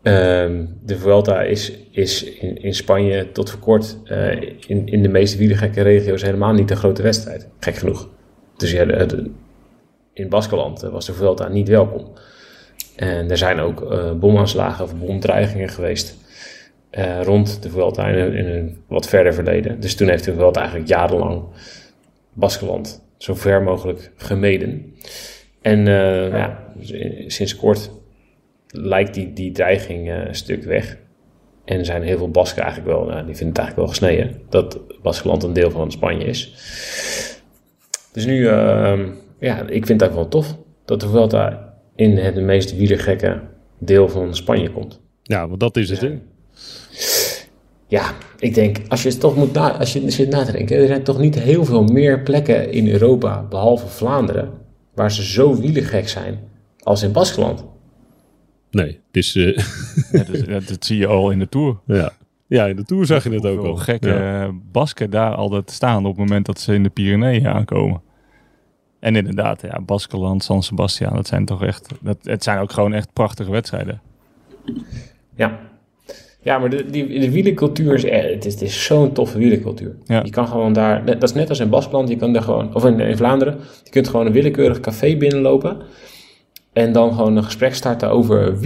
Ehm, de Vuelta is, is in, in Spanje tot voor kort eh, in, in de meeste wielergekke regio's helemaal niet een grote wedstrijd. Gek genoeg. Dus ja, de- de- in Baskeland was de Vuelta niet welkom. En er zijn ook eh, bomaanslagen of bomdreigingen geweest eh, rond de Vuelta in een, wat verder verleden. Dus toen heeft de Vuelta eigenlijk jarenlang Baskeland zo ver mogelijk gemeden. En eh, ja, sinds kort lijkt die, die dreiging een stuk weg. En zijn heel veel Basken eigenlijk wel, nou, die vinden het eigenlijk wel gesneden dat Baskeland een deel van Spanje is. Dus nu, uh, ja, ik vind het wel tof dat de Vuelta in het meest wielergekke deel van Spanje komt. Ja, want dat is het, hè? Ja, ik denk, als je, het toch moet na, als je zit na te denken, er zijn toch niet heel veel meer plekken in Europa, behalve Vlaanderen, waar ze zo wielergek zijn als in Baskeland. Nee, het is... Uh... Ja, dus, dat, dat, zie je al in de Tour. Ja, ja in de Tour zag je het ook al. gekke ja. Basken daar altijd staan op het moment dat ze in de Pyreneeën aankomen. En inderdaad, ja, Baskeland, San Sebastian, dat zijn toch echt... Dat, het zijn ook gewoon echt prachtige wedstrijden. Ja, ja, maar de, die, de wielencultuur is echt, het is, is zo'n toffe wielencultuur. Ja. Je kan gewoon daar, dat is net als in Baskeland, je kan daar gewoon, of in, in Vlaanderen, je kunt gewoon een willekeurig café binnenlopen en dan gewoon een gesprek starten over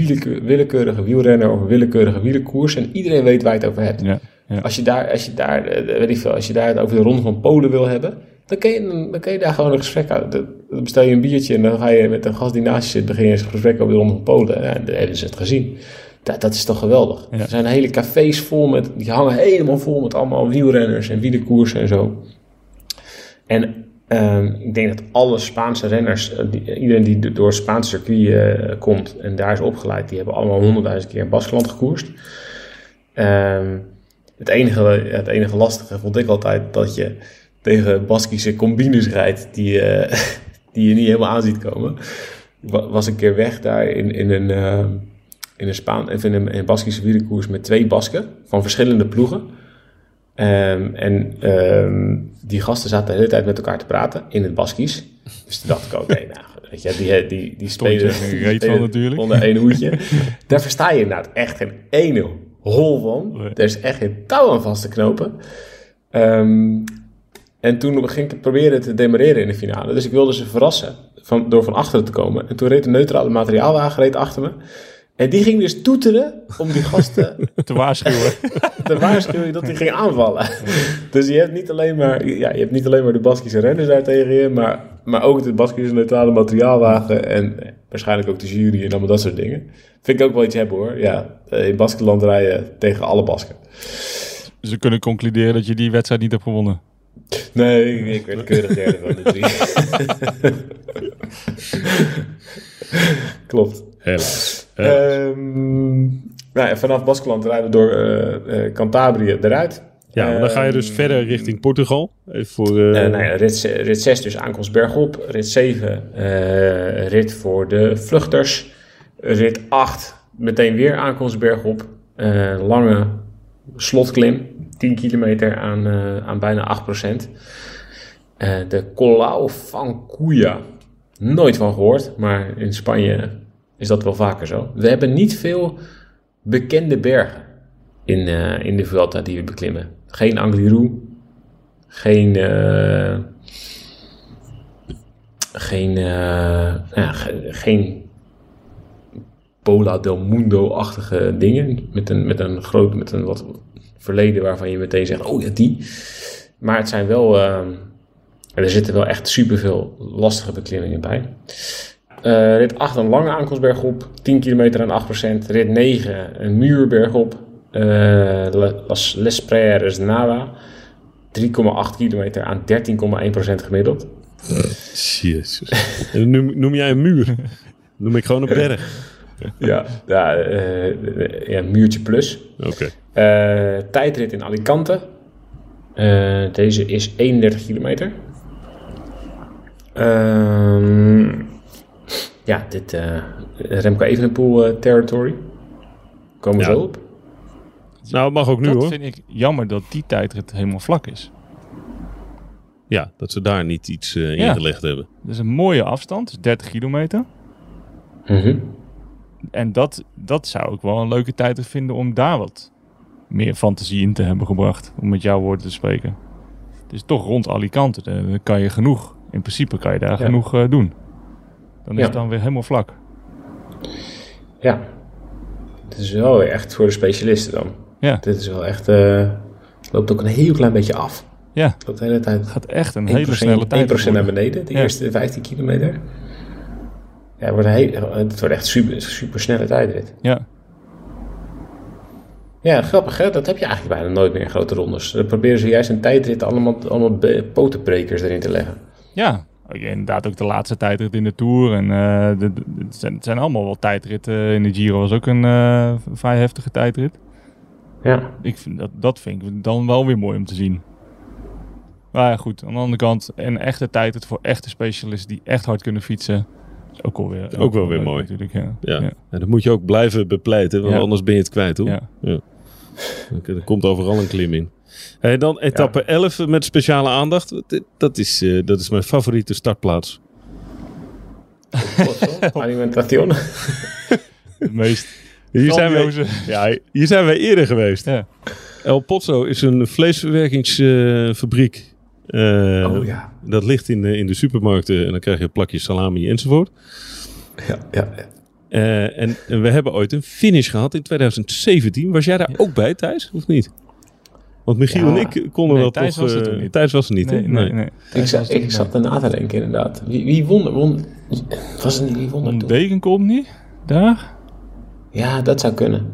willekeurige wielrenner of willekeurige wielenkoers en iedereen weet waar je het over hebt. Ja, ja. Als je daar, als je daar, eh, weet ik veel, als je daar het over de ronde van Polen wil hebben, dan kun je, dan kun je daar gewoon een gesprek uit. Dan bestel je een biertje en dan ga je met een gast die naast je zit, begin je een gesprek over de Polen. Ja, dan hebben ze het gezien. Dat, dat is toch geweldig. Ja. Er zijn hele cafés vol met, die hangen helemaal vol met allemaal wielrenners en wielerkoersen en zo. En um, ik denk dat alle Spaanse renners, uh, die, iedereen die door het Spaanse circuit uh, komt en daar is opgeleid, die hebben allemaal honderdduizend keer in Baskeland gekoerst. Um, het, enige, het enige lastige vond ik altijd dat je tegen Baskische combines rijdt die, uh, die je niet helemaal aan ziet komen. Was een keer weg daar in, in een in een, Spaan, in een, Baskische wielerkoers met twee Basken van verschillende ploegen. Um, en um, die gasten zaten de hele tijd met elkaar te praten in het Baskisch. Dus toen dacht ik, oké, okay, nou, weet je, die, die, die spelen, spelen van natuurlijk. onder één hoedje. Daar versta je inderdaad echt geen ene hol van. Er is echt geen touw aan vast te knopen. Um, en toen ging ik proberen te demareren in de finale. Dus ik wilde ze verrassen van, door van achteren te komen. En toen reed een neutrale materiaalwagen reed achter me. En die ging dus toeteren om die gasten te waarschuwen. te waarschuwen dat hij ging aanvallen. Dus je hebt niet alleen maar, ja, je hebt niet alleen maar de Baskische renners daar tegen je, maar, maar ook de Baskische neutrale materiaalwagen en waarschijnlijk ook de jury en allemaal dat soort dingen. Vind ik ook wel iets hebben hoor. Ja, in Baskeland rijden tegen alle Basken. Dus we kunnen concluderen dat je die wedstrijd niet hebt gewonnen. Nee, ik werd keurig derde van de drie. Klopt. Helaas. Um, nou ja, vanaf Baskeland rijden we door uh, Cantabrië eruit. Ja, dan ga je dus um, verder richting Portugal. Even voor, uh... nou ja, rit, rit 6 dus aankomst bergop. Rit 7 rit voor de vluchters. Rit 8 meteen weer aankomst bergop. lange slotklim. 10 kilometer aan, aan bijna 8%. de Colau van Cuya. Nooit van gehoord, maar in Spanje is dat wel vaker zo. We hebben niet veel bekende bergen in, uh, in de Vuelta die we beklimmen. Geen Angliru, geen, geen, ja, geen Pola del Mundo-achtige dingen. Met een, met een groot, met een wat verleden waarvan je meteen zegt, oh ja, die. Maar het zijn wel, er zitten wel echt superveel lastige beklimmingen bij. Uh, rit 8 een lange aankomstberg op, 10 kilometer aan 8%. Rit 9 een muurberg op, uh, Las Les Preires Nava. 3,8 kilometer aan 13,1% gemiddeld. Jezus. noem, noem jij een muur? Noem ik gewoon een berg. ja, ja, uh, ja, muurtje plus. Oké. Okay. tijdrit in Alicante. deze is 31 kilometer. Ehm ja, dit uh, Remco Evenepoel uh, territory. Komen we Ja. zo op. Nou, het mag ook nu dat hoor. vind ik jammer dat die tijdrit helemaal vlak is. Ja, dat ze daar niet iets eh, Ja. ingelegd hebben. Dat is een mooie afstand, dus 30 kilometer. Mhm. En dat, dat zou ik wel een leuke tijd vinden om daar wat meer fantasie in te hebben gebracht. Om met jouw woorden te spreken. Het is toch rond Alicante. Dan kan je genoeg, in principe kan je daar Ja. genoeg eh, doen. Dan is Ja. het dan weer helemaal vlak. Ja. Het is wel weer echt voor de specialisten dan. Ja. Dit is wel echt... eh, loopt ook een heel klein beetje af. Ja. Loopt de hele tijd Gaat echt een 1%, hele snelle tijd. 1% naar beneden, de Ja. eerste 15 kilometer. Ja, het wordt, een het wordt echt super, super snelle tijdrit. Ja. Ja, grappig hè, dat heb je eigenlijk bijna nooit meer in grote rondes. Dan proberen ze juist een tijdrit allemaal, allemaal potenbrekers erin te leggen. Ja, inderdaad ook de laatste tijdrit in de Tour. En eh, de, de- het, zijn, het zijn allemaal wel tijdritten. In de Giro was ook een eh, vrij heftige tijdrit. Ja, Ik vind dat, dat vind ik dan wel weer mooi om te zien. Maar ja, goed, aan de andere kant, een echte tijdrit voor echte specialisten die echt hard kunnen fietsen. Ook, alweer, Ook wel weer leuk mooi. Natuurlijk, ja. Ja. Ja. En dat moet je ook blijven bepleiten, want Ja. anders ben je het kwijt, hoor. Ja. Er er komt overal een klim in. Hey, dan etappe 11 met speciale aandacht. Dat is, eh, dat is mijn favoriete startplaats. Alimentation. De meest Hier zijn, wij, ja, hier zijn wij eerder geweest. Ja. El Pozzo is een vleesverwerkingsfabriek. Eh, Oh ja. Dat ligt in de, in de supermarkten en dan krijg je plakjes salami enzovoort. Ja, ja, ja. Eh, en, en we hebben ooit een finish gehad in 2017. Was jij daar ook bij, Thijs, of niet? Want Michiel Ja. en ik konden Nee, dat Thijs toch... was er eh, niet. Thijs was er niet, hè? Nee, nee, nee. Ik, zat, ik zat erna te denken inderdaad. Wie, wie won, er? won? Was het niet wie won er Een komt niet? Daar? Ja, dat zou kunnen.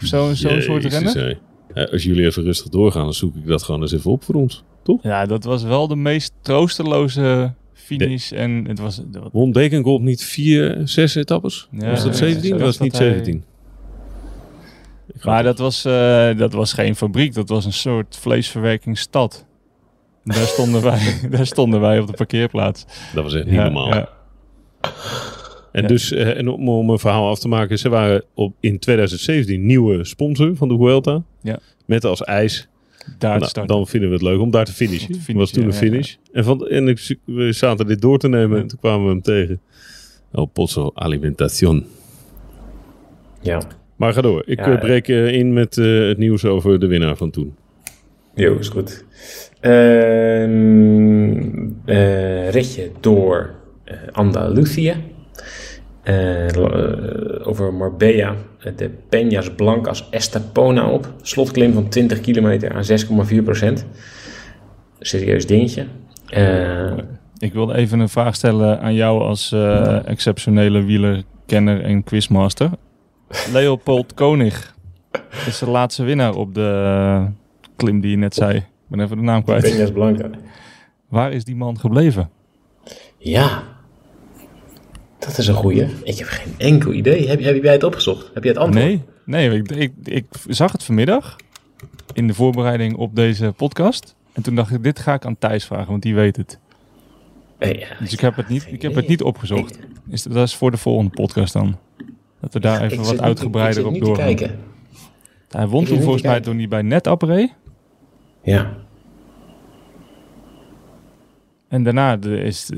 Of zo'n zo'n soort renner? Eh, als jullie even rustig doorgaan, dan zoek ik dat gewoon eens even op voor ons. Toch? Ja, dat was wel de meest troosteloze finish. En het was... dat- Won Dekengold niet vier, zes etappes? Ja, was dat ja, 17? zo Dat was niet dat hij- 17. Maar dat was, eh, dat was geen fabriek, dat was een soort vleesverwerkingsstad. Daar stonden wij, daar stonden wij op de parkeerplaats. Dat was echt niet Ja, normaal. ja. En, Ja. dus, eh, en om, om een verhaal af te maken, ze waren op, in 2017 nieuwe sponsor van de Vuelta. Ja. Met als eis, Daar nou, starten. dan vinden we het leuk om daar te finishen. Te Dat was toen een ja, finish. En, van, en ik, we zaten dit door te nemen en toen kwamen we hem tegen. El Pozzo Alimentación. Ja. Maar ga door. Ik Ja, eh, breek eh, in met eh, het nieuws over de winnaar van toen. Jo, is goed. Eh, ritje door eh, Andalusië. Eh, eh, over Marbella. eh, De Peñas Blancas Estepona op. Slotklim van 20 kilometer aan 6,4 procent. Serieus dingetje. Ik wilde even een vraag stellen aan jou als eh, exceptionele wielerkenner en quizmaster. Leopold Konig is de laatste winnaar op de klim die je net zei. Ik ben even de naam kwijt. Peñas Blanca. Waar is die man gebleven? Ja. Dat is een goeie. Ik heb geen enkel idee. Heb, heb jij het opgezocht? Heb jij het antwoord? Nee, nee ik, ik, ik zag het vanmiddag in de voorbereiding op deze podcast. En toen dacht ik, dit ga ik aan Thijs vragen, want die weet het. Ja, Dus ik heb het niet, ik heb het niet opgezocht. Is, dat is voor de volgende podcast dan. Dat we daar even wat uitgebreider ik op zit niet te doorgaan. kijken. Hij won toen volgens niet mij toen hij bij reed. Ja. En daarna is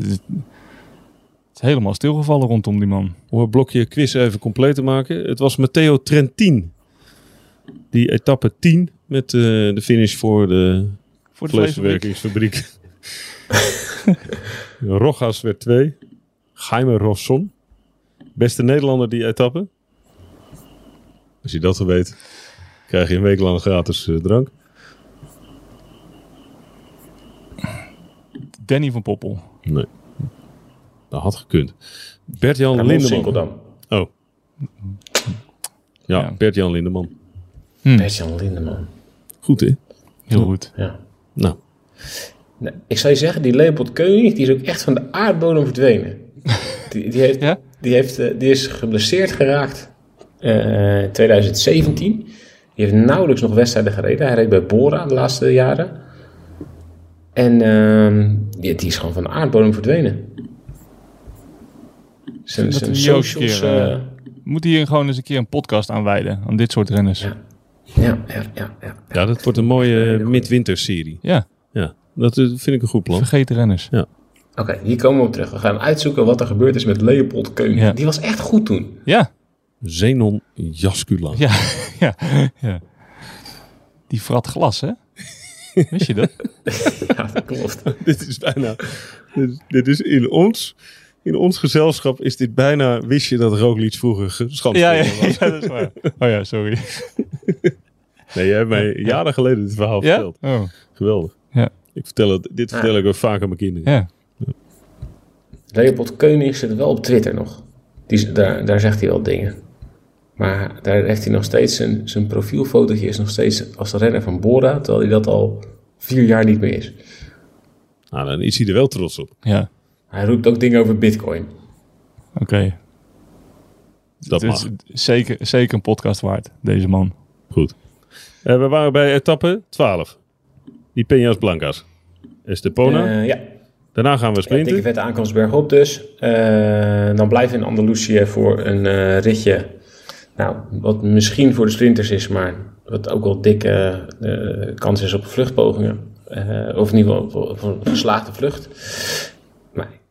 het is helemaal stilgevallen rondom die man. Om het blokje quiz even compleet te maken. Het was Matteo Trentin. Die etappe 10 met eh, de finish voor de Voor de vleesverwerkingsfabriek. Rogas werd 2. Jaime Rosson. Beste Nederlander die etappe. Als je dat weet, krijg je een week lang gratis eh, drank. Danny van Poppel. Nee. Dat had gekund. Bert-Jan Lindeman. Sinkeldam. Oh. Ja, Ja. Bert-Jan Lindeman. Bert-Jan Lindeman. Goed, hè? Heel goed. Ja. Nou, Nee, ik zou je zeggen, die Leopold Koenig, die is ook echt van de aardbodem verdwenen. die, die, heeft, Ja? die, heeft, eh, die is geblesseerd geraakt eh, in 2017. Die heeft nauwelijks nog wedstrijden gereden. Hij reed bij Bora de laatste jaren. En ehm, die, die is gewoon van de aardbodem verdwenen. Zijn, we hier ook een socials... keer, eh, eh, moeten hier gewoon eens een keer een podcast aan wijden. Aan dit soort renners. Ja. Ja. ja, ja, ja, ja. ja, dat wordt een mooie midwinterserie. Ja, dat eh, vind ik een goed plan. vergeten renners. Oké, hier komen we op terug. We gaan uitzoeken wat er gebeurd is met Leopold Koenig. Ja. Die was echt goed toen. Ja, Zenon Jascula. ja, ja, ja. Die frat glas, hè? Wist je dat? Ja, dat klopt. dit is bijna... Dit, dit is in ons... In ons gezelschap is dit bijna... Wist je dat Roglic vroeger schandspringer Ja, ja, was? ja, dat is waar. Oh ja, sorry. Nee, jij hebt mij jaren geleden dit verhaal Ja? verteld. Oh. Geweldig. Ja. Ik vertel het, dit vertel ik ook vaak aan mijn kinderen. Ja. Leopold Koenig zit wel op Twitter nog. Die, daar, daar zegt hij wel dingen. Maar daar heeft hij nog steeds, zijn, zijn profielfotootje is nog steeds als de renner van Bora, terwijl hij dat al vier jaar niet meer is. Nou, dan is hij er wel trots op. Ja, Hij roept ook dingen over bitcoin. oké. Dat mag. is zeker, zeker een podcast waard, deze man. Goed. Eh, we waren bij etappe 12. Die Peñas Blancas. Estepona. Eh, ja, Daarna gaan we Ja, sprinten. dikke vette aankomst bergop dus. Eh, dan blijven we in Andalusië voor een eh, ritje. Nou, wat misschien voor de sprinters is, maar wat ook wel dikke eh, kans is op vluchtpogingen. Eh, of in ieder geval op, op een geslaagde vlucht.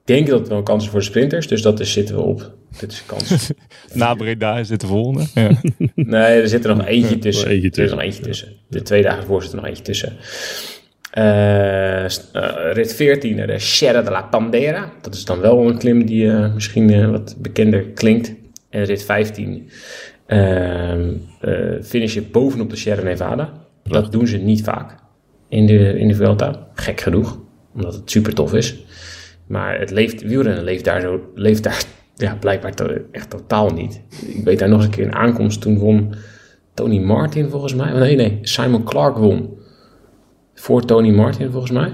Denk dat het wel een kans is voor de sprinters, dus dat is, zitten we op. Dit is een kans. Na Breda is dit de volgende. Ja. Nee, er zit er nog eentje tussen. eentje Er is nog eentje tussen. De twee dagen voor zit er nog eentje tussen. Eh, rit 14, naar de Sierra de la Pandera. Dat is dan wel een klim die eh, misschien wat bekender klinkt. En rit 15 ehm eh, finish je bovenop de Sierra Nevada. Dat doen ze niet vaak in de, in de Vuelta. Gek genoeg, omdat het super tof is. Maar het leeft, wielrennen leeft daar, zo, leeft daar ja, blijkbaar to- echt totaal niet. Ik weet daar nog eens een keer een aankomst. Toen won Tony Martin volgens mij. Oh, Nee, nee, Simon Clark won. Voor Tony Martin volgens mij.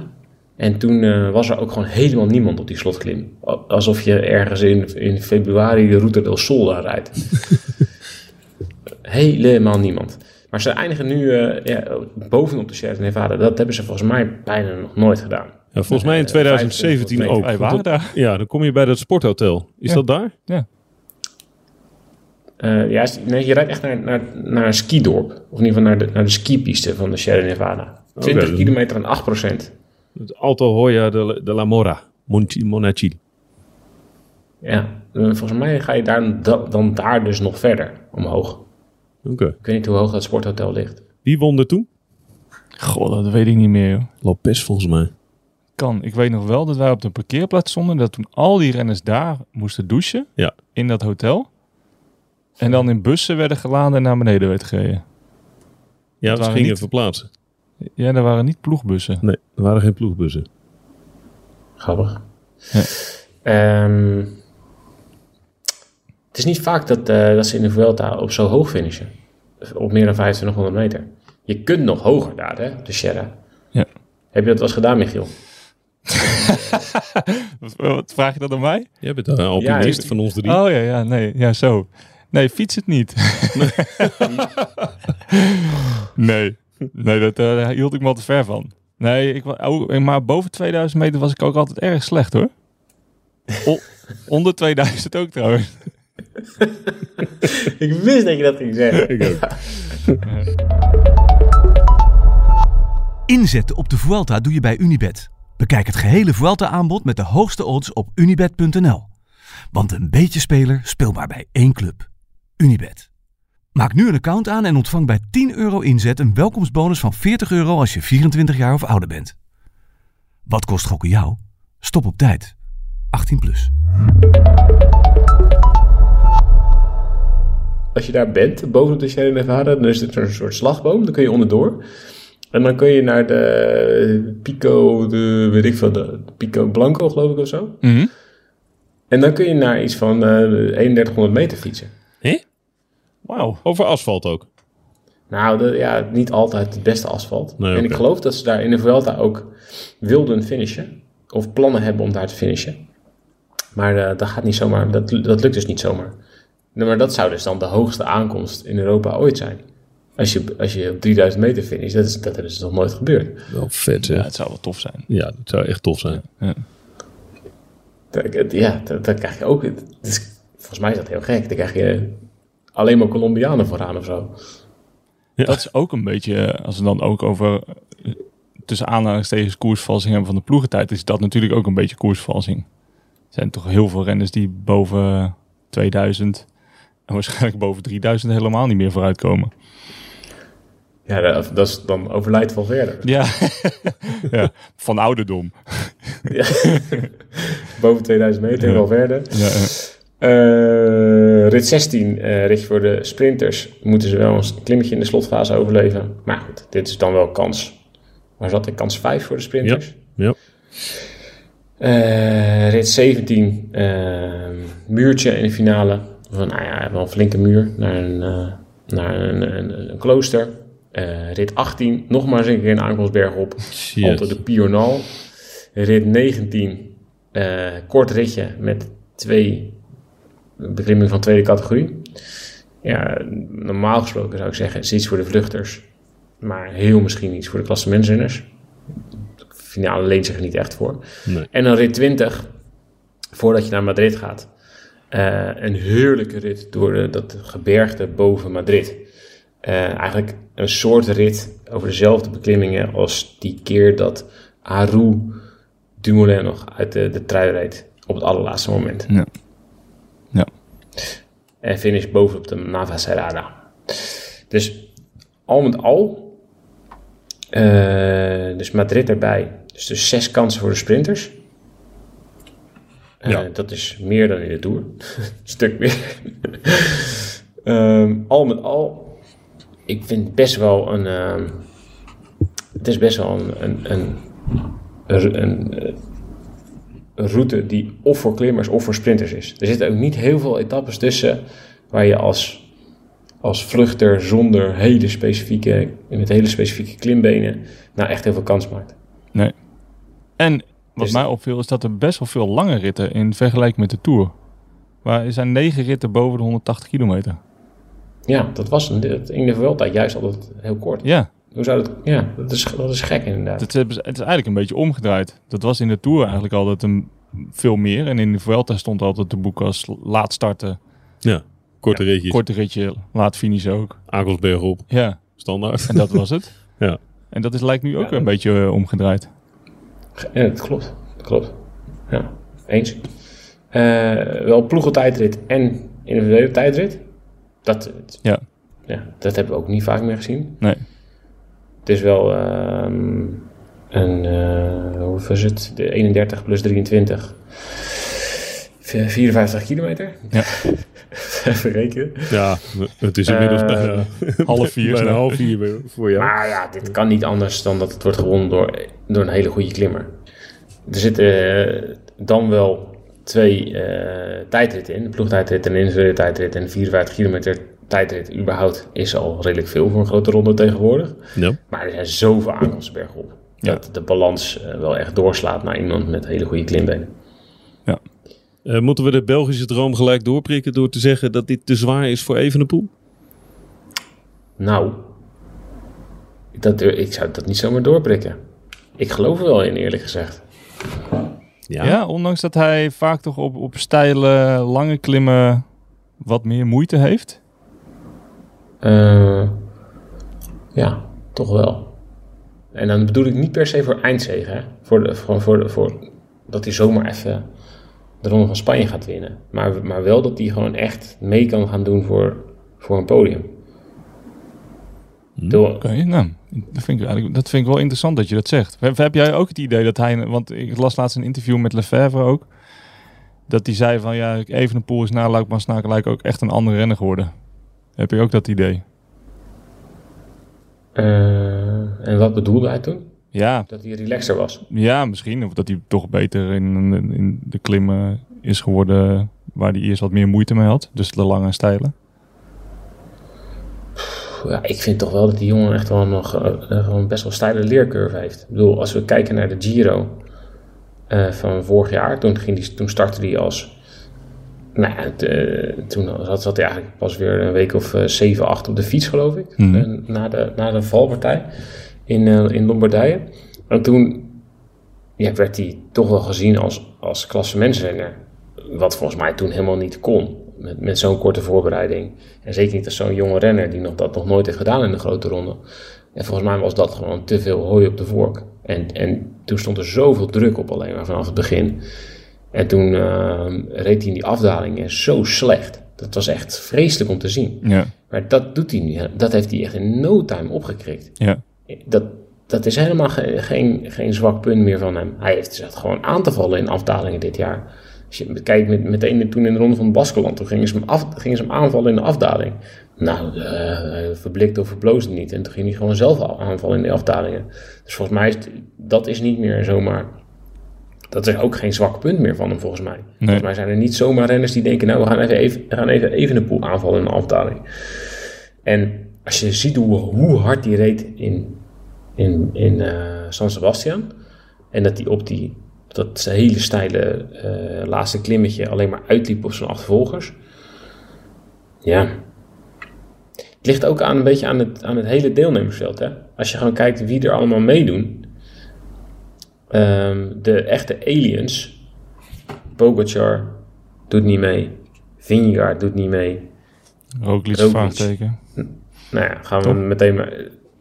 En toen eh, was er ook gewoon helemaal niemand op die slotklim. Alsof je ergens in, in februari de Route del Sol daar rijdt. helemaal niemand. Maar ze eindigen nu eh, bovenop de Sierra Nevada. Dat hebben ze volgens mij bijna nog nooit gedaan. Ja, volgens mij in Eh, 2017 25 ook. Wij Want waren dat- daar. Ja, dan kom je bij dat sporthotel. Is Ja. dat daar? Ja. Eh, ja, nee, je rijdt echt naar, naar, naar een skidorp. Of in ieder geval naar de, naar de skipiste van de Sierra Nevada. 20 Oké. kilometer en 8 procent. Het Alto Hoya de, la- de la Mora. Monachil. Ja, eh, volgens mij ga je daar, da- dan daar dus nog verder omhoog. Oké. Ik weet niet hoe hoog dat sporthotel ligt. Wie won er toen? Goh, dat weet ik niet meer. Joh. Lopez volgens mij. Kan. Ik weet nog wel dat wij op de parkeerplaats stonden. Dat toen al die renners daar moesten douchen. Ja. In dat hotel. En dan in bussen werden geladen en naar beneden werd gereden. Ja, Dat ze waren gingen niet- verplaatsen. Ja, er waren niet ploegbussen. Nee, er waren geen ploegbussen. Grappig. Ja. Ehm, het is niet vaak dat, eh, dat ze in de Vuelta op zo hoog finishen. Op meer dan 2500 meter. Je kunt nog hoger daar, hè, op de Sierra. Ja. Heb je dat wel eens gedaan, Michiel? Wat, wat vraag je dat aan mij? Jij bent de alpinist Ja, van ons drie. Oh ja, ja, nee, ja, zo. Nee, fiets het niet. nee, nee, dat, eh, daar hield ik me al te ver van. Nee, ik, oh, maar boven 2000 meter was ik ook altijd erg slecht hoor. O- onder 2000 ook trouwens. Ik wist dat je dat ging zeggen. Ik ook. Inzetten op de Vuelta doe je bij Unibet. Bekijk het gehele Vuelta-aanbod met de hoogste odds op unibet.nl. Want een beetje speler speelbaar bij één club. Unibet. Maak nu een account aan en ontvang bij 10 euro inzet een welkomstbonus van 40 euro als je 24 jaar of ouder bent. Wat kost gokken jou? Stop op tijd. 18 plus. Als je daar bent, bovenop de Sierra Nevada, dan is het een soort slagboom. Dan kun je onderdoor. En dan kun je naar de Pico, de, weet ik veel, de Pico Blanco geloof ik of zo. Mhm. En dan kun je naar iets van eh 3100 meter fietsen. Hé? Wauw. Over asfalt ook. Nou, de, ja, niet altijd het beste asfalt. Nee, en ik geloof dat ze daar in de Vuelta ook wilden finishen. Of plannen hebben om daar te finishen. Maar eh, dat gaat niet zomaar. Dat, dat lukt dus niet zomaar. Nee, maar dat zou dus dan de hoogste aankomst in Europa ooit zijn. Als je, als je op 3000 meter finisht, dat, is, dat is nog nooit gebeurd. Wel vet, Ja, hè? het zou wel tof zijn. Ja, dat zou echt tof zijn. Dat- Ja, dat, dat krijg je ook. het is- volgens mij is dat heel gek. Dan krijg je alleen maar Colombianen vooraan of zo. Ja. Dat is ook een beetje, eh, als we dan ook over eh, tussen aanhalingstekens koersvalsing hebben van de ploegentijd, is dat natuurlijk ook een beetje koersvalsing. Er zijn toch heel veel renners die boven 2000 en waarschijnlijk boven 3000 helemaal niet meer vooruitkomen. Ja, dat, dat is dan overlijdt wel verder. Ja, ja van ouderdom. Ja. Boven 2000 meter Ja. wel verder. Ja, eh, Eh, rit 16, eh rit voor de sprinters, moeten ze wel een klimmetje in de slotfase overleven. Maar goed, dit is dan wel kans waar zat ik? Kans 5 voor de sprinters. Ja. Eh, rit 17, eh, muurtje in de finale. Van, nou ja, wel een flinke muur naar een, eh, naar een, een, een klooster. Eh, rit 18, nog maar eens een keer een aankomstberg op. Altijd de Pional. Rit 19, eh, kort ritje met twee beklimmingen van tweede categorie. Ja, normaal gesproken zou ik zeggen, is iets voor de vluchters. Maar heel misschien iets voor de klassementsrenners. De finale leent zich er niet echt voor. Nee. En dan rit 20, voordat je naar Madrid gaat. Eh, een heerlijke rit door de, dat gebergte boven Madrid. Eh, eigenlijk een soort rit over dezelfde beklimmingen als die keer dat Aru Dumoulin nog uit de, de trui reed op het allerlaatste moment. Ja. Ja. En finish bovenop de Navacerrada. Dus al met al, eh, dus Madrid erbij. Dus, dus zes kansen voor de sprinters. Eh, Ja. Dat is meer dan in de Tour. Een stuk meer. Ehm, al met al, ik vind best wel een... ehm, het is best wel een, een, een, een, een, eh, route die of voor klimmers of voor sprinters is. Er zitten ook niet heel veel etappes tussen waar je als, als vluchter zonder hele specifieke, met hele specifieke klimbenen nou echt heel veel kans maakt. En wat Dus- mij opviel is dat er best wel veel lange ritten in vergelijking met de Tour. Maar er zijn negen ritten boven de 180 kilometer. Ja, dat was een, in de Vuelta juist altijd heel kort. Ja, Hoe zou dat... Ja, dat is, dat is gek inderdaad. het, is- het is eigenlijk een beetje omgedraaid. Dat was in de Tour eigenlijk altijd een, veel meer. En in de Vuelta stond altijd te boek als laat starten, Ja, korte ritjes. korte ritje, laat finishen ook. Akelsberg op, Ja, standaard. en dat was het. Ja. En dat is, lijkt nu ook Ja. een beetje eh, omgedraaid. Ja, dat klopt. Dat klopt. Ja, eens. Eh, wel ploegentijdrit en individuele tijdrit. Dat, Ja. ja, dat hebben we ook niet vaak meer gezien. Nee. Het is wel ehm, een, eh hoe is het? De 31 plus 23. V- 54 kilometer. Ja. Even rekenen. Ja, het is inmiddels Eh, bijna, half vier bijna half vier bij- voor jou. Maar ja, dit kan niet anders dan dat het wordt gewonnen door, door een hele goede klimmer. Er zitten eh, dan wel twee eh, tijdritten in. De ploegtijdrit en de individuele tijdrit. En 54 kilometer tijdrit überhaupt is al redelijk veel voor een grote ronde tegenwoordig. Ja. Maar er zijn zoveel aankomsten bergop. Ja. Dat de balans wel echt doorslaat naar iemand met hele goede klimbenen. Eh, moeten we de Belgische droom gelijk doorprikken door te zeggen dat dit te zwaar is voor Evenepoel? Nou, dat, ik zou dat niet zomaar doorprikken. Ik geloof er wel in, eerlijk gezegd. Ja. ondanks dat hij vaak toch op, op steile, lange klimmen wat meer moeite heeft. Eh, ja, toch wel. En dan bedoel ik niet per se voor eindzegen. Hè? Voor, de, voor, voor, de, voor dat hij zomaar even de Ronde van Spanje gaat winnen. Maar, maar wel dat hij gewoon echt mee kan gaan doen voor, voor een podium. Door, Oké, nou, dat vind, ik eigenlijk, dat vind ik wel interessant dat je dat zegt. Heb, heb jij ook het idee dat hij, want ik las laatst een interview met Lefebvre ook, dat hij zei van ja, Evenepoel is na Luik Maasnakeluik ook echt een andere renner geworden. Heb je ook dat idee? eh, en wat bedoelde hij toen? Ja, Dat hij relaxer was. ja, misschien. Of dat hij toch beter in, in de klimmen is geworden waar hij eerst wat meer moeite mee had. Dus de lange stijlen. Ja, ik vind toch wel dat die jongen echt wel nog eh, eh, gewoon best wel steile leercurve heeft. Ik bedoel, als we kijken naar de Giro eh, van vorig jaar, toen, ging die, toen startte hij als... Nou ja, toen zat, zat hij eigenlijk pas weer een week of eh, 7, 8 op de fiets, geloof ik. Mhm. na, de, na de valpartij in, eh, in Lombardije. En toen ja, werd hij toch wel gezien als, als klassementsrenner. Wat volgens mij toen helemaal niet kon. Met, met zo'n korte voorbereiding. En zeker niet als zo'n jonge renner die nog, dat nog nooit heeft gedaan in de grote ronde. En volgens mij was dat gewoon te veel hooi op de vork. En, en toen stond er zoveel druk op alleen maar vanaf het begin. En toen eh, reed hij in die afdalingen zo slecht. Dat was echt vreselijk om te zien. Ja, Maar dat doet hij niet. Dat heeft hij echt in no time opgekrikt. ja. Dat, dat is helemaal ge- geen, geen zwak punt meer van hem. Hij heeft zat gewoon aan te vallen in afdalingen dit jaar. Als je kijkt met, meteen toen in de ronde van Baskeland, toen gingen ze hem, af, gingen ze hem aanvallen in de afdaling. Nou, uh, verblikte of verbloosde niet. En toen ging hij gewoon zelf aanvallen in de afdalingen. Dus volgens mij is dat is niet meer zomaar... Dat is ook geen zwak punt meer van hem, volgens mij. Volgens mij zijn er niet zomaar renners die denken... nou, we gaan even, even, gaan even, even een poel aanvallen in de afdaling. En als je ziet hoe, hoe hard die reed in, in, in uh, San Sebastian... en dat hij op die dat hele steile uh, laatste klimmetje alleen maar uitliep op zijn achtervolgers. Ja. Het ligt ook aan een beetje aan het, aan het hele deelnemersveld. Hè? Als je gewoon kijkt wie er allemaal meedoen. Um, de echte aliens. Pogacar doet niet mee. Vingegaard doet niet mee. Roglic, vraagteken. Nou ja, gaan we meteen maar...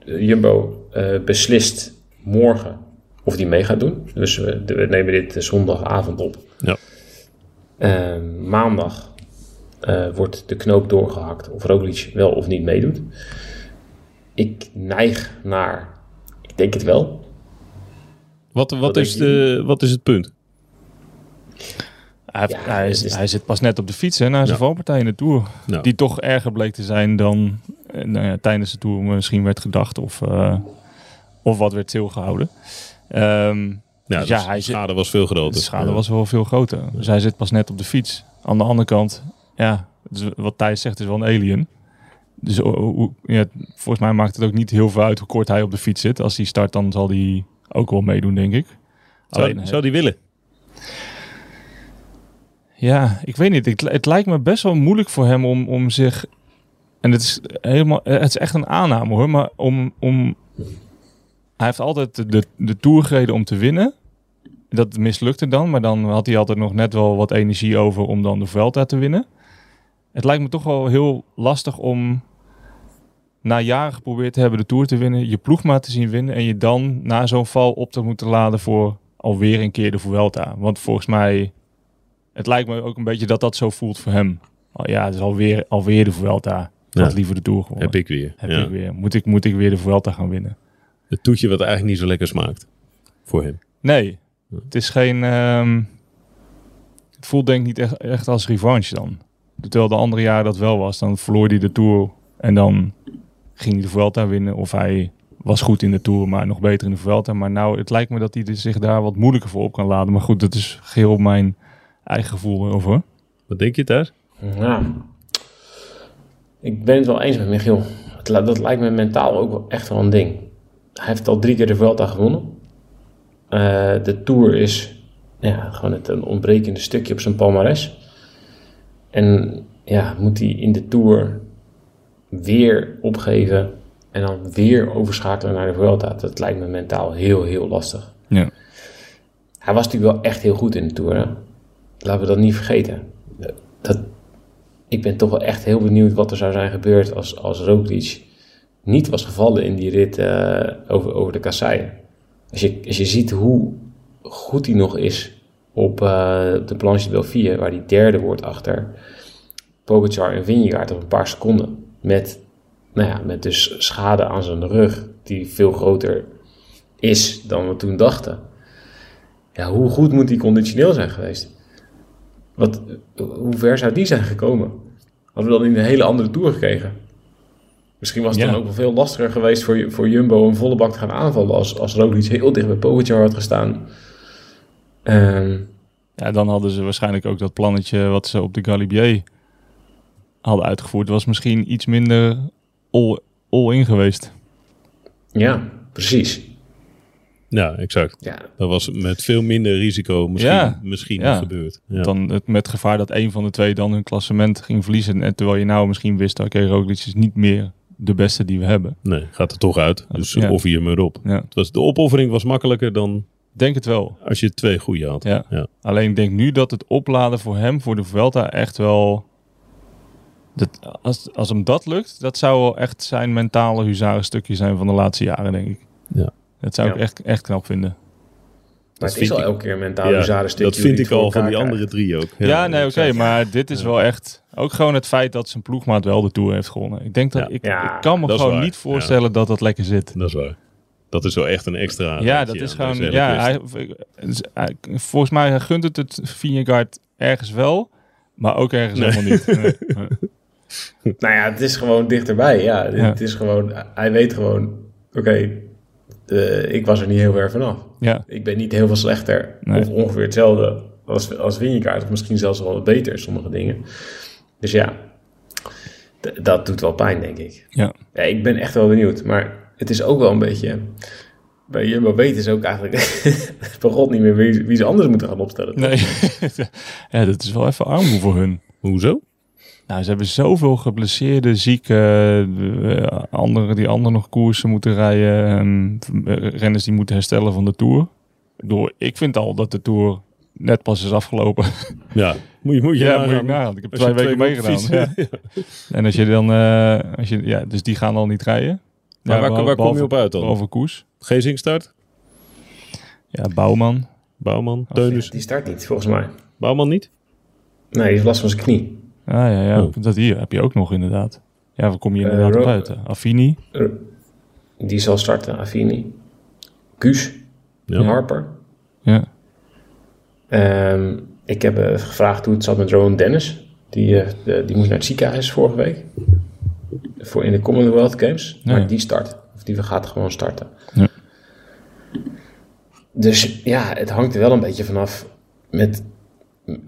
Jumbo uh, beslist morgen of die mee gaat doen. Dus we, we nemen dit eh, zondagavond op. Ja. Uh, maandag uh, wordt de knoop doorgehakt of Roglic wel of niet meedoet. Ik neig naar, ik denk het wel. Wat, wat, is, de, wat is het punt? Hij, ja, hij, is, hij, zit pas net op de fiets hè, na zijn ja. valpartij in de Tour. Ja. Die toch erger bleek te zijn dan nou ja, tijdens de Tour misschien werd gedacht of, uh, of wat werd stilgehouden. Um, ja, dus ja, de schade was veel groter. De schade was wel veel groter. Dus hij zit pas net op de fiets. Aan de andere kant, ja, dus wat Thijs zegt is wel een alien. Dus ja, volgens mij maakt het ook niet heel veel uit hoe kort hij op de fiets zit. Als hij start, dan zal hij ook wel meedoen, denk ik. Zou, Alleen, zou die willen? Ja, ik weet niet. Het, het, lijkt me best wel moeilijk voor hem om, om zich... En het is, helemaal, het is echt een aanname hoor. Maar om, om hij heeft altijd de, de Tour gereden om te winnen. Dat mislukte dan, maar dan had hij altijd nog net wel wat energie over om dan de Vuelta te winnen. Het lijkt me toch wel heel lastig om na jaren geprobeerd te hebben de Tour te winnen, je ploegmaat te zien winnen en je dan na zo'n val op te moeten laden voor alweer een keer de Vuelta. Want volgens mij, het lijkt me ook een beetje dat dat zo voelt voor hem. Oh ja, het is alweer, alweer de Vuelta. Ik had liever de Tour gewonnen. Heb ik weer. Heb ik weer. Moet ik, moet ik weer de Vuelta gaan winnen het toetje wat eigenlijk niet zo lekker smaakt voor hem. Nee, het is geen. Um, het voelt denk ik niet echt, echt als revanche dan. Terwijl de andere jaren dat wel was, dan verloor hij de Tour en dan ging hij de Vuelta winnen. Of hij was goed in de Tour, maar nog beter in de Vuelta. Maar nou, het lijkt me dat hij zich daar wat moeilijker voor op kan laden. Maar goed, dat is geheel op mijn eigen gevoel over. Wat denk je daar? Ja, ik ben het wel eens met Michiel. Dat lijkt me mentaal ook wel echt wel een ding hij heeft al drie keer de Vuelta gewonnen. Uh, de Tour is ja, gewoon het een ontbrekende stukje op zijn palmares. En ja, moet hij in de Tour weer opgeven en dan weer overschakelen naar de Vuelta. Dat lijkt me mentaal heel, heel lastig. Ja. Hij was natuurlijk wel echt heel goed in de Tour. Hè? Laten we dat niet vergeten. Dat, ik ben toch wel echt heel benieuwd wat er zou zijn gebeurd als, als Roglic niet was gevallen in die rit uh, over, over de kasseien. Als je, als je ziet hoe goed hij nog is op uh, de Planche de waar hij derde wordt achter Pogacar en Vingegaard op een paar seconden. Met, nou ja, met dus schade aan zijn rug, die veel groter is dan we toen dachten. Ja, hoe goed moet die conditioneel zijn geweest? Wat, hoe ver zou die zijn gekomen? Hadden we dan in een hele andere tour gekregen? Misschien was het dan ook wel veel lastiger geweest voor, voor Jumbo een volle bak te gaan aanvallen als, als Roglic heel dicht bij Pogacar had gestaan. Um, ja, dan hadden ze waarschijnlijk ook dat plannetje wat ze op de Galibier hadden uitgevoerd. was misschien iets minder all-in geweest. Ja, precies. Ja, exact. Ja. Dat was met veel minder risico misschien, ja. misschien ja. gebeurd. Ja. Dan het, met gevaar dat een van de twee dan hun klassement ging verliezen. En terwijl je nou misschien wist, oké, okay, Roglic is niet meer de beste die we hebben. Nee, gaat er toch uit. Dus ja. offer je maar op. Ja. Het was, de opoffering was makkelijker dan... Denk het wel. Als je twee goede had. Ja. ja. Alleen ik denk nu dat het opladen voor hem, voor de Vuelta, echt wel... Dat, als, als hem dat lukt, dat zou wel echt zijn mentale huzarenstukje zijn van de laatste jaren, denk ik. Ja. Dat zou ik echt, echt knap vinden. Maar het is al elke keer mentaal ja, Dat vind ik al van die andere drie ook. Ja, ja nee, oké. maar dit is wel echt... Ook gewoon het feit dat zijn ploegmaat wel de Tour heeft gewonnen. Ik denk dat... Ik, ik, kan me gewoon niet voorstellen dat dat lekker zit. Dat is waar. Dat is wel echt een extra... Ja, dat is gewoon... Ja, hij, volgens mij gunt het het Vingegaard ergens wel, maar ook ergens Nee. helemaal niet. Nee. Nou ja, het is gewoon dichterbij. Ja, Ja. het is gewoon, hij weet gewoon, oké, eh, ik was er niet heel ver vanaf. Ja, Ik ben niet heel veel slechter. Nee. Of ongeveer hetzelfde als, als Winjekaart. Of misschien zelfs wel wat beter, sommige dingen. Dus ja, d- dat doet wel pijn, denk ik. ja. Ja, ik ben echt wel benieuwd. Maar het is ook wel een beetje... Bij Jumbo weten ze ook eigenlijk... bij God niet meer wie, wie ze anders moeten gaan opstellen. Nee, ja, dat is wel even armoe voor hun. Hoezo? Nou, ze hebben zoveel geblesseerde, zieke, eh, anderen die anderen nog koersen moeten rijden. en, eh, renners die moeten herstellen van de Tour. Ik bedoel, ik vind al dat de Tour net pas is afgelopen. Ja, moet je, moet je Ja, nagaan. moet ik nagaan. Ik heb twee je weken meegedaan. Ja. En als je dan, eh, als je, ja, dus die gaan al niet rijden. Maar Ja, waar, waar kom je op uit dan? Behalve koers. Gezing start? Ja, Bouwman. Bouwman? Teunus? Die start niet, volgens mij. Bouwman niet? Nee, die heeft last van zijn knie. Ah ja, ja Oh. dat hier heb je ook nog inderdaad. Ja, waar kom je inderdaad op buiten? Affini. Die zal starten, Affini. Kuus, Ja. Harper. Ja. Ehm, ik heb eh, gevraagd hoe het zat met Rowan Dennis. Die, eh, de- die moest naar het ziekenhuis vorige week. Voor in de Commonwealth Games. Ja, maar ja. die start. Of die gaat gewoon starten. Ja. Dus ja, het hangt er wel een beetje vanaf met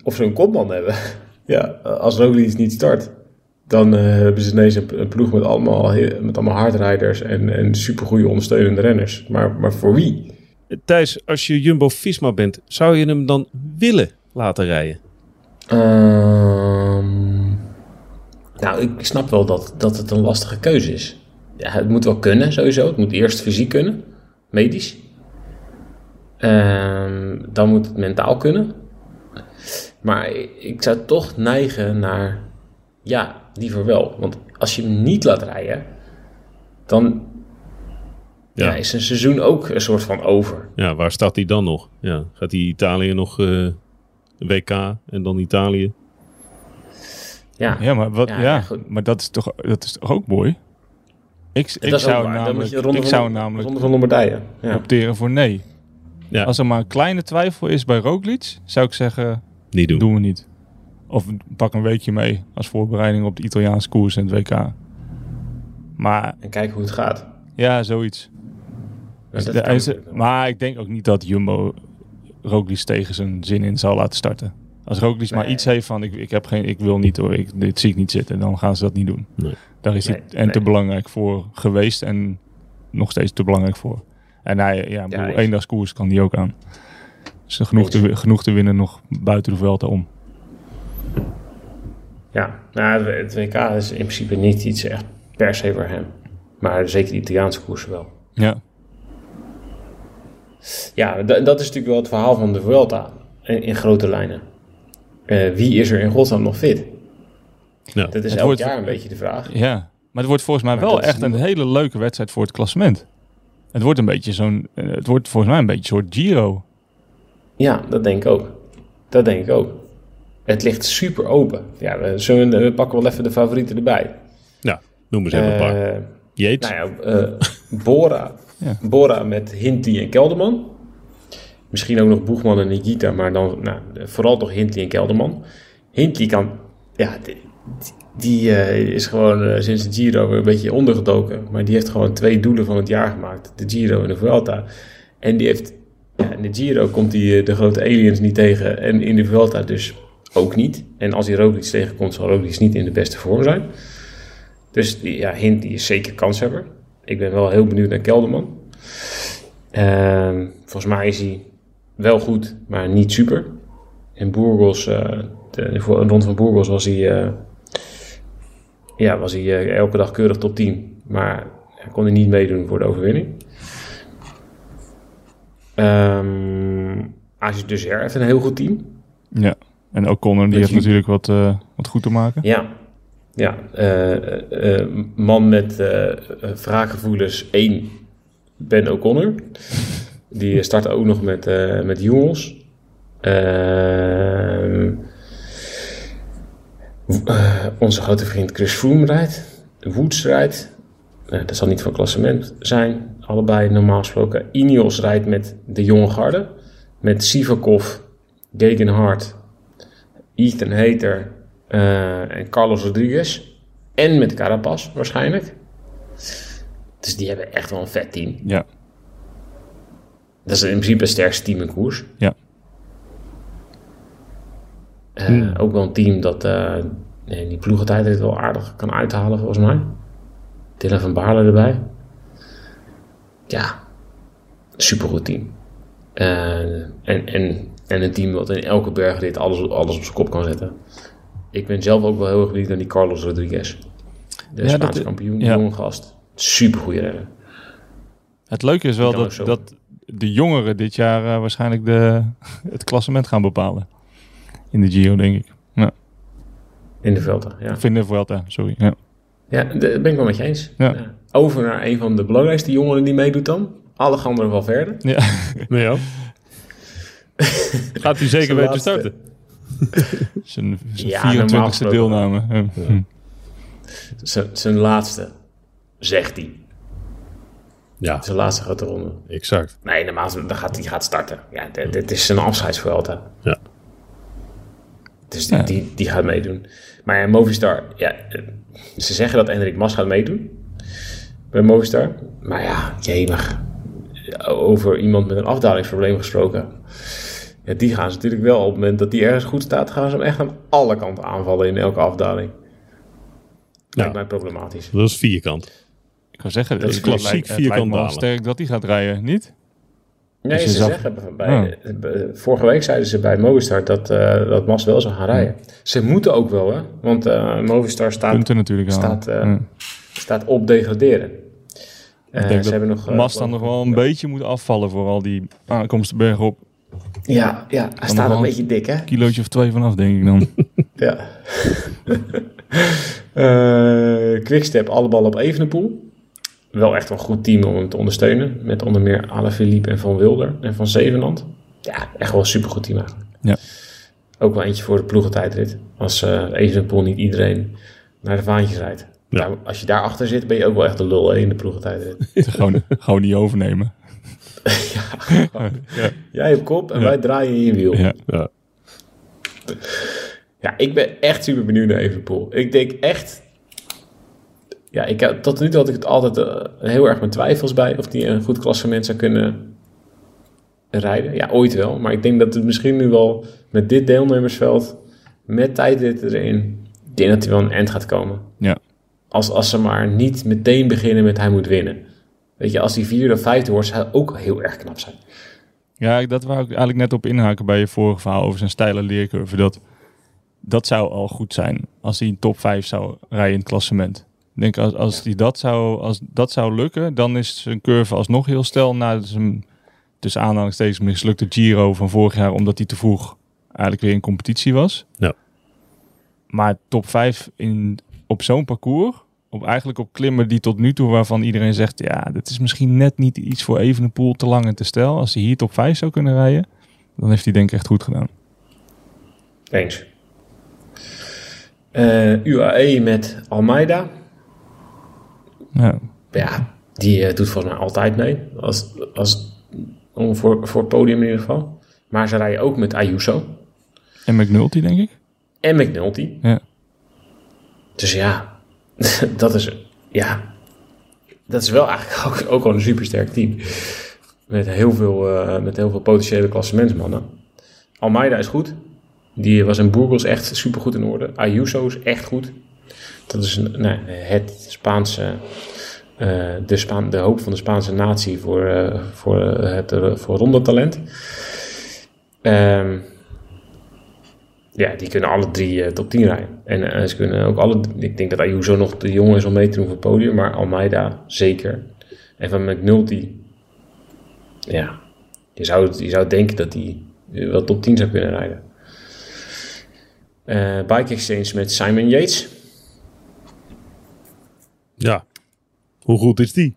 of ze een kopman hebben. Ja, als Roglic niet start, dan eh, hebben ze ineens een, een ploeg met allemaal, met allemaal hardrijders en, en supergoeie ondersteunende renners. Maar, maar voor wie? Thijs, als je Jumbo-Visma bent, zou je hem dan willen laten rijden? Ehm, nou, ik snap wel dat, dat het een lastige keuze is. Ja, het moet wel kunnen, sowieso. Het moet eerst fysiek kunnen, medisch. Ehm, dan moet het mentaal kunnen. Maar ik zou toch neigen naar, ja, liever wel. Want als je hem niet laat rijden, dan Ja. ja. is een seizoen ook een soort van over. Ja, waar staat hij dan nog? Ja, gaat hij Italië nog eh, WK en dan Italië? Ja, Ja, maar, wat, Ja, maar dat is, toch, dat is toch ook mooi? Ik, ik zou namelijk, ik van- zou namelijk Ronde van Lombardije. Ja. opteren voor nee. Ja. Als er maar een kleine twijfel is bij Roglic, zou ik zeggen, Niet doen. doen we niet. Of pak een weekje mee als voorbereiding op de Italiaanse koers en het WK. Maar En kijken hoe het gaat. ja, zoiets. Dus De- hij is- maar ik denk ook niet dat Jumbo Roglic tegen zijn zin in zal laten starten. Als Roglic maar iets heeft van ik, ik, heb geen, ik wil niet hoor, ik, dit zie ik niet zitten, dan gaan ze dat niet doen. Nee. Daar is hij Nee, en te belangrijk voor geweest en nog steeds te belangrijk voor. En hij, ja, bedoel, eens. eendagskoers kan die ook aan. Dus er genoeg, te, genoeg te winnen nog buiten de Vuelta om. Ja, nou, het WK is in principe niet iets echt per se voor hem. Maar zeker de Italiaanse koersen wel. Ja, Ja, dat is natuurlijk wel het verhaal van de Vuelta in, in grote lijnen. Eh, wie is er in godsnaam nog fit? Ja. Dat is Het elk wordt- jaar een beetje de vraag. ja. Maar het wordt volgens mij Maar wel echt een hele leuke wedstrijd voor het klassement. Het wordt een beetje zo'n, eh, het wordt volgens mij een beetje een soort Giro. Ja, dat denk ik ook. Dat denk ik ook. Het ligt super open. Ja, we, zullen, we- we pakken wel even de favorieten erbij. Ja, noem eens even een paar. Eh, Yates? Nou ja, eh, Bora. Ja. Bora met Hinty en Kelderman. Misschien ook nog Boegman en Nikita, maar dan nou, vooral toch Hinty en Kelderman. Hinty kan, ja, die, die, eh, is gewoon sinds de Giro weer een beetje ondergedoken. Maar die heeft gewoon twee doelen van het jaar gemaakt: de Giro en de Vuelta. En die heeft, in de Giro komt hij eh, de grote aliens niet tegen en in de Vuelta dus ook niet. En als hij Roglic tegenkomt, zal Roglic niet in de beste vorm zijn. Dus die, ja, Hint die is zeker kanshebber. Ik ben wel heel benieuwd naar Kelderman. Ehm, volgens mij is hij wel goed, maar niet super. In Burgos, eh, de, rond van Burgos was hij, eh, ja, was hij elke dag keurig top 10. Maar kon hij niet meedoen voor de overwinning. Ehm Azië Dessert heeft een heel goed team. Ja. En ook Connor, die heeft natuurlijk wat, eh, wat goed te maken. Ja, ja eh, eh, man met wraakgevoelens 1, Ben O'Connor. Die start ook nog met, met jongens. Ehm, eh, onze grote vriend Chris Froome rijdt. Woods rijdt. Eh, dat zal niet van klassement zijn. Allebei normaal gesproken. Ineos rijdt met de jonge garde. Met Sivakov, Gegenhardt, Ethan Hater eh, en Carlos Rodriguez. En met Carapaz waarschijnlijk. Dus die hebben echt wel een vet team. Ja. Dat is in principe het sterkste team in koers. Ja. Eh, Hmm. Ook wel een team dat nee, die ploegentijd het wel aardig kan uithalen volgens mij. Dylan van Baarle erbij. Ja, supergoed team. Eh, en, en, en een team wat in elke bergrit alles, alles op zijn kop kan zetten. Ik ben zelf ook wel heel erg benieuwd naar die Carlos Rodriguez. De Ja, Spaanse dat- kampioen, ja. jonge gast. Supergoeie renner. Het leuke is wel dat, dat de jongeren dit jaar eh, waarschijnlijk de, het klassement gaan bepalen. In de Giro, denk ik. In de velden, ja. Of in de Vuelta, sorry. Ja. Ja, dat ben ik wel met je eens. Ja. Ja. Over naar een van de belangrijkste jongeren die meedoet dan. Alejandro Valverde. Ja. Met jou? Gaat hij zeker weten starten? Zijn, zijn Ja, normaal 24e gesproken deelname. Ja. Hm. Zijn laatste, zegt hij. Ja, Zijn laatste grote ronde. exact. Nee, normaal dan gaat hij gaat starten. Ja, dit, dit is zijn afscheidsvuelta. Ja. Dus die, Ja. die, die gaat meedoen. Maar ja, Movistar, ja, ze zeggen dat Enrik Mas gaat meedoen. Bij Movistar. Maar ja, jemig. Over iemand met een afdalingsprobleem gesproken. Ja, die gaan ze natuurlijk wel op het moment dat die ergens goed staat, gaan ze hem echt aan alle kanten aanvallen in elke afdaling. Lijkt Ja. mij problematisch. Dat is vierkant. Ik kan zeggen, Dat is het klassiek lijkt- het lijkt vierkant me wel dalen. sterk dat hij gaat rijden, niet? Nee, ze zag- zeggen bij, bij- vorige week zeiden ze bij Movistar dat, eh, dat Mas wel zou gaan rijden. Ze moeten ook wel, hè? Want eh, Movistar staat, Punten natuurlijk aan. staat, eh, Ja. staat op degraderen. Eh, Ik denk ze dat hebben nog, eh, Mas dan nog wel een beetje moet afvallen voor al die aankomsten bergop. Ja, ja hij staat nog een beetje dik, hè? Kilootje of twee vanaf, denk ik dan. Ja. Eh Quickstep, alle ballen op Evenepoel. Wel echt een goed team om hem te ondersteunen. Met onder meer Alaphilippe en Van Wilder en Van Zevenand. Ja, echt wel een supergoed team eigenlijk. Ja. Ook wel eentje voor de ploegentijdrit. Als eh Evenepoel niet iedereen naar de vaantjes rijdt. Ja. Nou, als je daarachter zit, ben je ook wel echt de lul hè, in de ploegentijdrit. gewoon, gewoon niet overnemen. Jij hebt kop en Ja. wij draaien in je wiel. Ja. Ja. Ja, ik ben echt super benieuwd naar Evenepoel. Ik denk echt... Ja, ik, tot nu toe had ik het altijd eh, heel erg met twijfels bij... of die een goed klassement zou kunnen rijden. Ja, ooit wel. Maar ik denk dat het misschien nu wel met dit deelnemersveld... met tijdrit erin... ik denk dat hij wel een end gaat komen. Ja. Als, als ze maar niet meteen beginnen met hij moet winnen. Weet je, als die vierde of vijfde wordt... zou hij ook heel erg knap zijn. Ja, dat wou ik eigenlijk net op inhaken bij je vorige verhaal over zijn steile leercurve. Dat, dat zou al goed zijn als hij een top 5 zou rijden in het klassement. Ik denk als, als, die dat, zou, als dat zou lukken, dan is zijn curve alsnog heel stel na zijn tussen aanhalingstekens mislukte Giro van vorig jaar, omdat hij te vroeg eigenlijk weer in competitie was. Ja. Maar top 5 in, op zo'n parcours, op, eigenlijk op klimmen die tot nu toe waarvan iedereen zegt, ja, dit is misschien net niet iets voor Evenepoel te lang en te stijl. Als hij hier top 5 zou kunnen rijden, dan heeft hij denk ik echt goed gedaan. Eens. Eh, UAE met Almeida. Ja, Ja, die eh, doet volgens mij altijd mee. Als, als, om voor, voor het podium in ieder geval. Maar ze rijden ook met Ayuso. en McNulty denk ik. En McNulty. Ja. Dus ja, dat is, ja, dat is wel eigenlijk ook, ook wel een supersterk team. Met heel veel, eh, met heel veel potentiële klassementsmannen. Almeida is goed. Die was in Burgos echt supergoed in orde. Ayuso is echt goed. Dat is nee, het Spaanse, eh, de, Spaan, de hoop van de Spaanse natie voor, eh, voor, het voor rondetalent. Ehm ja, die kunnen alle drie eh, top 10 rijden. En eh, ze kunnen ook alle... Ik denk dat Ayuso nog te jong is om mee te doen voor het podium. Maar Almeida zeker. En van McNulty... Ja, je zou, je zou denken dat hij wel top 10 zou kunnen rijden. Eh, bike Exchange met Simon Yates. Ja. Hoe goed is die?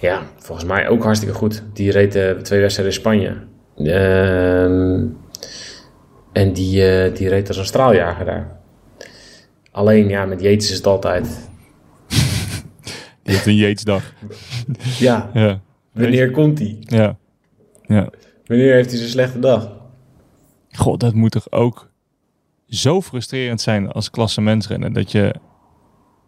Ja, volgens mij ook hartstikke goed. Die reed eh, twee wedstrijden in Spanje. Ehm, en die, eh, die reed als een straaljager daar. Alleen ja, met Yates is het altijd... Die heeft een Yatesdag. Ja, Ja. wanneer komt hij? Ja. Ja. Wanneer heeft hij zijn slechte dag? God, dat moet toch ook zo frustrerend zijn als klassementsrennen. Dat je,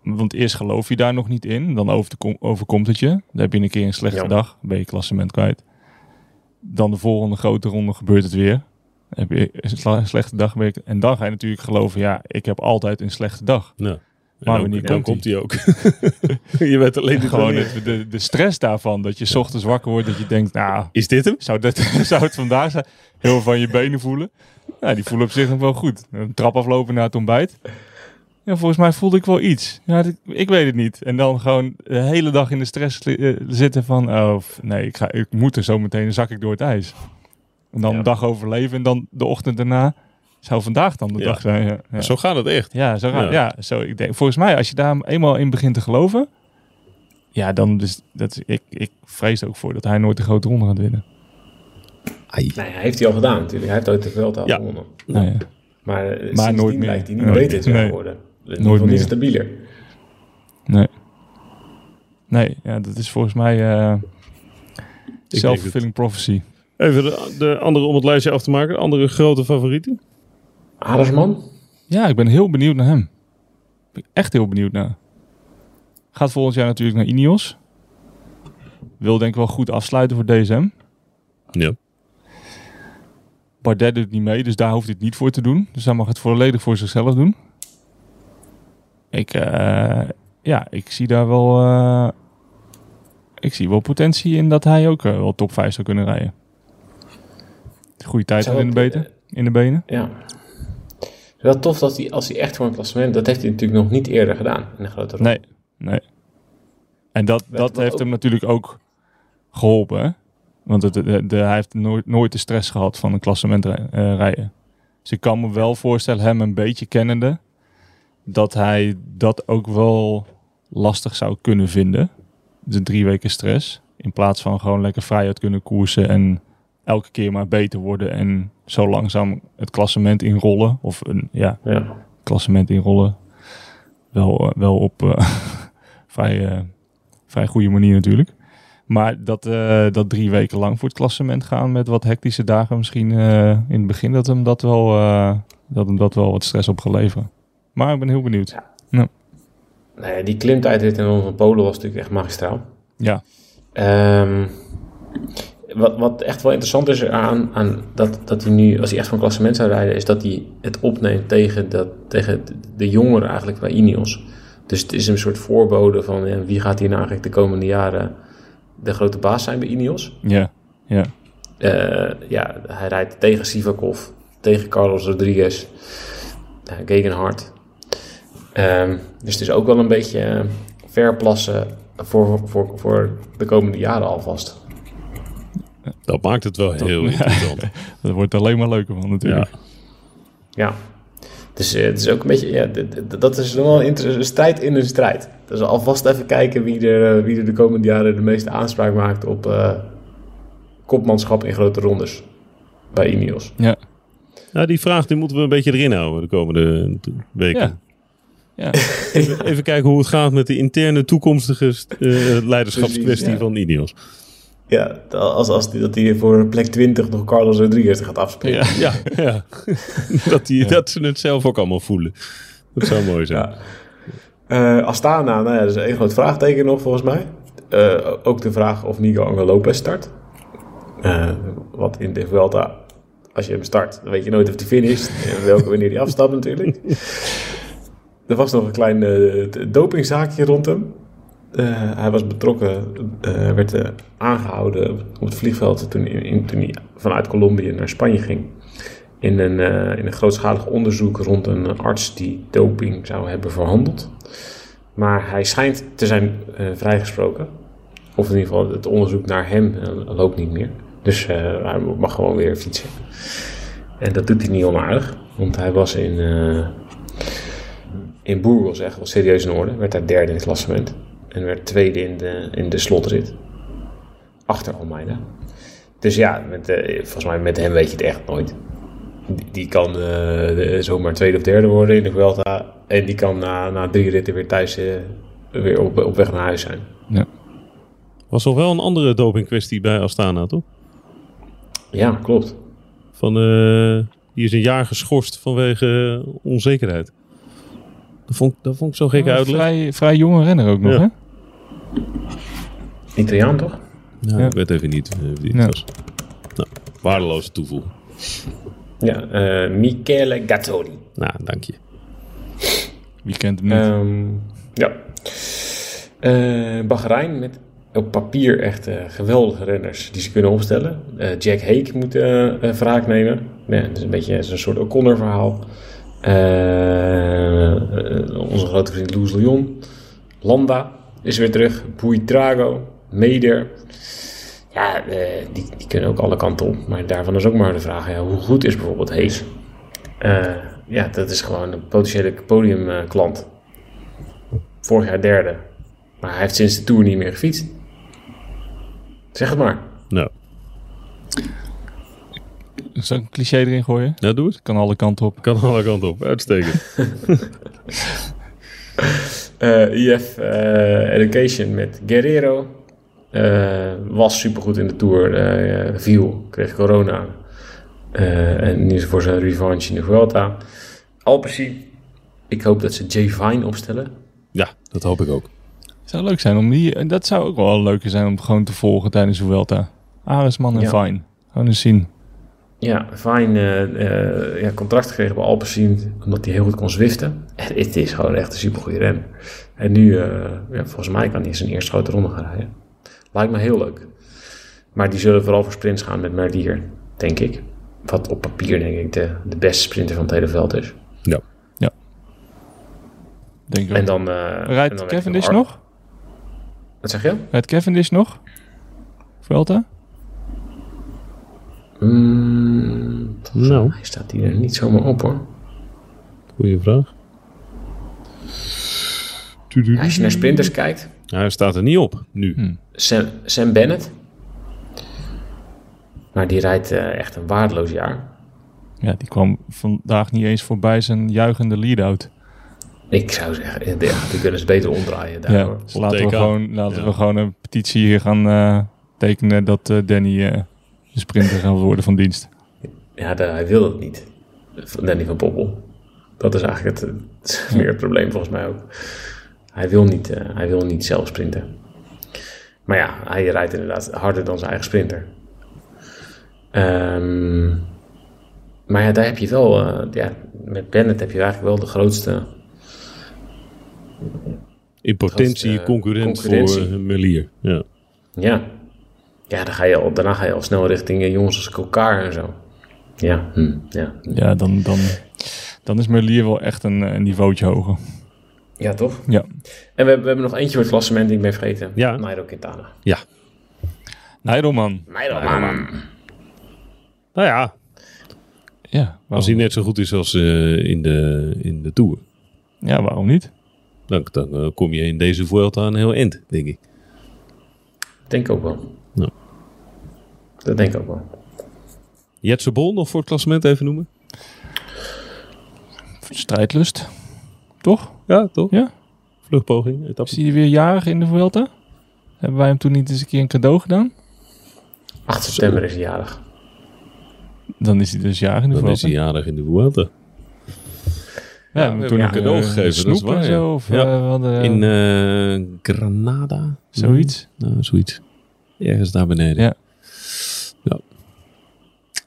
want eerst geloof je daar nog niet in. Dan overkom- overkomt het je. Dan heb je een keer een slechte Ja. dag. Ben je klassement kwijt. Dan de volgende grote ronde gebeurt het weer. Heb je een slechte dag. En dan ga je natuurlijk geloven, ja, ik heb altijd een slechte dag. Ja. Maar wanneer komt komt hij ook. je bent alleen Gewoon het- de, de stress daarvan. Dat je 's ochtends wakker wordt. Dat je denkt, nou, Is dit hem? zou, dat, zou het vandaag zijn? Heel veel van je benen voelen. Ja, die voelen op zich nog wel goed. Een trap aflopen naar het ontbijt. Ja, volgens mij voelde ik wel iets. Ja, ik weet het niet. En dan gewoon de hele dag in de stress eh, zitten van... Oh, nee, ik, ga, ik moet er zo meteen, dan zak ik door het ijs. En dan Ja. een dag overleven en dan de ochtend daarna... Zou vandaag dan de Ja. dag zijn? Ja, ja. Zo gaat het echt. Ja, zo, Ja. ja. ja, zo. Ik denk, volgens mij, als je daar eenmaal in begint te geloven, ja, dan dus dat is, ik, ik vrees er ook voor dat hij nooit de grote ronde gaat winnen. Nee, hij heeft hij al gedaan natuurlijk. Hij heeft ooit de Vuelta al Ja. gewonnen. Nou ja. Maar, eh, Maar nooit meer. lijkt hij niet Nee. beter te Nee. In ieder Nooit niet meer. stabieler. Nee. Nee, ja, dat is volgens mij eh denk self-fulfilling prophecy. Even de, de andere om het lijstje af te maken. De andere grote favorieten. Adersman? Ja, ik ben heel benieuwd naar hem. Ik ben echt heel benieuwd naar. Gaat volgend jaar natuurlijk naar Ineos. Wil denk ik wel goed afsluiten voor DSM. Ja. Bardet doet niet mee, dus daar hoeft hij het niet voor te doen. Dus hij mag het volledig voor zichzelf doen. Ik, eh, ja, ik zie daar wel, eh, ik zie wel potentie in dat hij ook eh, wel top 5 zou kunnen rijden. Goede tijd in de, beten, in de benen. Ja. Wel tof dat hij, als hij echt voor een klassement... Dat heeft hij natuurlijk nog niet eerder gedaan in de grote ronde. Nee, nee. En dat, Weet dat heeft ook- hem natuurlijk ook geholpen. hè? Want het, de, de- hij heeft nooit, nooit de stress gehad van een klassement eh, rijden. Dus ik kan me wel voorstellen, hem een beetje kennende, dat hij dat ook wel lastig zou kunnen vinden. De drie weken stress. In plaats van gewoon lekker vrij uit kunnen koersen en elke keer maar beter worden en zo langzaam het klassement inrollen. Of een, ja, Ja. klassement inrollen. Wel, eh, wel op eh, vrij, eh, vrij goede manier natuurlijk. Maar dat, dat drie weken lang voor het klassement gaan met wat hectische dagen misschien in het begin, dat hem dat wel, dat hem dat wel wat stress op gaat leveren. Maar ik ben heel benieuwd. Nee, die klimtijdrit in van Polen was natuurlijk echt magistraal. Ja, Ehm, wat, wat echt wel interessant is aan, aan dat, dat hij nu, als hij echt van klassement zou rijden, is dat hij het opneemt tegen, dat, tegen de- jongeren eigenlijk bij Ineos. Dus het is een soort voorbode van ja, wie gaat hier nou eigenlijk de komende jaren de grote baas zijn bij Ineos. ja, ja. Eh, ja, hij rijdt tegen Sivakov, tegen Carlos Rodriguez, uh, Gegenhardt. Ehm, dus het is ook wel een beetje eh, verplassen voor, voor, voor de komende jaren alvast. Dat maakt het wel heel Ja. interessant. Dat wordt er alleen maar leuker van natuurlijk. Ja. Dus eh, het is ook een beetje, ja, dat is wel een, strijd in een strijd. Dus alvast even kijken wie er, eh, wie er de komende jaren de meeste aanspraak maakt op eh, kopmanschap in grote rondes bij Ineos. Ja, Ja, die vraag die moeten we een beetje erin houden de komende weken. ja. ja. Even, even kijken hoe het gaat met de interne toekomstige eh, leiderschapskwestie Precies, ja. van Ineos. Ja, als, als die, dat hij voor plek 20 nog Carlos Rodriguez gaat afspelen. Ja. Ja, ja. dat, die, dat ze het zelf ook allemaal voelen. Dat zou mooi zijn. Eh, Astana, nou ja, dat is één groot vraagteken nog volgens mij. Eh, ook de vraag of Miguel Angel Lopez start. Eh, wat in de Vuelta, als je hem start, dan weet je nooit of hij finisht. en welke wanneer hij afstapt natuurlijk. Er was nog een klein dopingzaakje rond hem. Eh, hij was betrokken, eh, werd eh, aangehouden op het vliegveld toen, in, toen hij vanuit Colombia naar Spanje ging. In een, in een grootschalig onderzoek rond een arts die doping zou hebben verhandeld. Maar hij schijnt te zijn vrijgesproken. Of in ieder geval het onderzoek naar hem loopt niet meer. Dus hij mag gewoon weer fietsen. En dat doet hij niet onaardig. Want hij was in, in Burgos echt wel serieus in orde. Werd daar derde in het klassement. En werd tweede in de, in de slotrit. Achter Almeida. Dus ja, met, eh, volgens mij met hem weet je het echt nooit. Die, die kan eh, de- zomaar tweede of derde worden in de Vuelta. En die kan na, na drie ritten weer thuis eh, weer op, op weg naar huis zijn. Was nog wel een andere dopingkwestie bij Astana, toch? Ja, klopt. Van, eh, Die is een jaar geschorst vanwege onzekerheid. Dat vond, dat vond ik zo'n gekke Oh, uitleg. vrij, vrij jonge renner ook nog, Ja. hè? Italiaan toch? Nou, Ja. Ik weet even niet eh, wie het Ja. was. Nou, waardeloze toevoeging. Ja, eh Michele Gattoni. Nou, dank je. Wie kent hem niet? Ehm, ja. Eh Bahrein met op papier echt eh, geweldige renners die ze kunnen opstellen. Eh, Jack Hake moet wraak nemen. Ja, dat is een beetje zo'n soort O'Connor verhaal. Eh, eh, onze grote vriend Loes Lyon. Landa is weer terug. Buitrago. Meder. Ja, eh, die, die kunnen ook alle kanten op. Maar daarvan is ook maar de vraag, ja, hoe goed is bijvoorbeeld? Eh, ja, dat is gewoon een potentiële podiumklant. Vorig jaar derde. Maar hij heeft sinds de Tour niet meer gefietst. Zeg het maar. Nou, Een cliché erin gooien? nou doe het. Kan alle kanten op. Kan alle kanten op. Uitstekend. Eh, IF eh, Education met Guerrero. Eh, was supergoed in de Tour. eh, viel, kreeg corona. Eh, en nu is voor zijn revanche in de Vuelta. Alpecin. Ik hoop dat ze Jay Vine opstellen. Ja, dat hoop ik ook. Zou leuk zijn om die... en Dat zou ook wel leuker zijn om gewoon te volgen tijdens de Vuelta. Aresman en Ja. Fine. Gewoon eens zien. Ja, eh, eh, ja, contract gekregen bij Alpecin omdat hij heel goed kon zwiften. En het is gewoon echt een supergoeie renner. En nu, eh, ja, volgens mij kan hij zijn eerste grote ronde gaan rijden. Lijkt me heel leuk. Maar die zullen vooral voor sprints gaan met Merlier, denk ik. Wat op papier denk ik de, de beste sprinter van het hele veld is. Ja. Denk ik En dan... eh, en Rijdt dan Cavendish nog? Wat zeg je? Rijdt Cavendish nog? Vuelta? Mm, Nou, hij staat hier niet zomaar op hoor. goede vraag. Ja, als je naar sprinters kijkt, Ja, hij staat er niet op, nu. Hm. Sam, Sam Bennett. Maar die rijdt eh, echt een waardeloos jaar. Ja, die kwam vandaag niet eens voorbij zijn juichende lead-out. Ik zou zeggen, eh, ja, die kunnen ze beter omdraaien Ja, dus laten, we gewoon, laten Ja. we gewoon een petitie hier gaan eh, tekenen dat eh, Danny eh, de sprinter gaat worden van dienst. Ja, de- hij wil het niet. Danny van Poppel. Dat is eigenlijk het, het is meer het probleem volgens mij ook. Hij wil niet, eh, hij wil niet zelf sprinten. Maar ja, hij rijdt inderdaad harder dan zijn eigen sprinter. Ehm, maar ja, daar heb je wel... eh, ja, met Bennett heb je eigenlijk wel de grootste... In potentie Dat eh, concurrent concurrentie. voor Melier. Ja. Ja. Ja, dan ga je al, daarna ga je al snel richting jongens als elkaar en zo. Ja, hm, ja. Ja, dan, dan, dan is Merlier wel echt een, een niveautje hoger. ja, toch? Ja. En we, hebben- we hebben nog eentje voor het klassement die ik ben vergeten. Ja. Nairo Quintana. ja. Nijdelman. Nairo, man. Nou ja, Ja, als hij net zo goed is als eh, in, de, in de Tour. ja, waarom niet? Dan, dan eh, kom je in deze Vuelta een heel eind, denk ik. Denk ook wel. Ja. Dat denk ik ook wel. Jetse Bol nog voor het klassement even noemen? Strijdlust. Toch? Ja, toch? Ja. Vluchtpoging, Is etappe. hij weer jarig in de Vuelta? Hebben wij hem toen niet eens een keer een cadeau gedaan? 8 september is hij jarig. Dan is hij dus jarig in de Dan Vuelta. is hij jarig in de Vuelta. Ja, we we hebben toen een cadeau eh, gegeven, dat is snoep en waar, zo. ja. Of, Ja. eh, hadden, In eh, Granada? Zoiets. Nou, zoiets. Ergens daar beneden. Ja. Ja.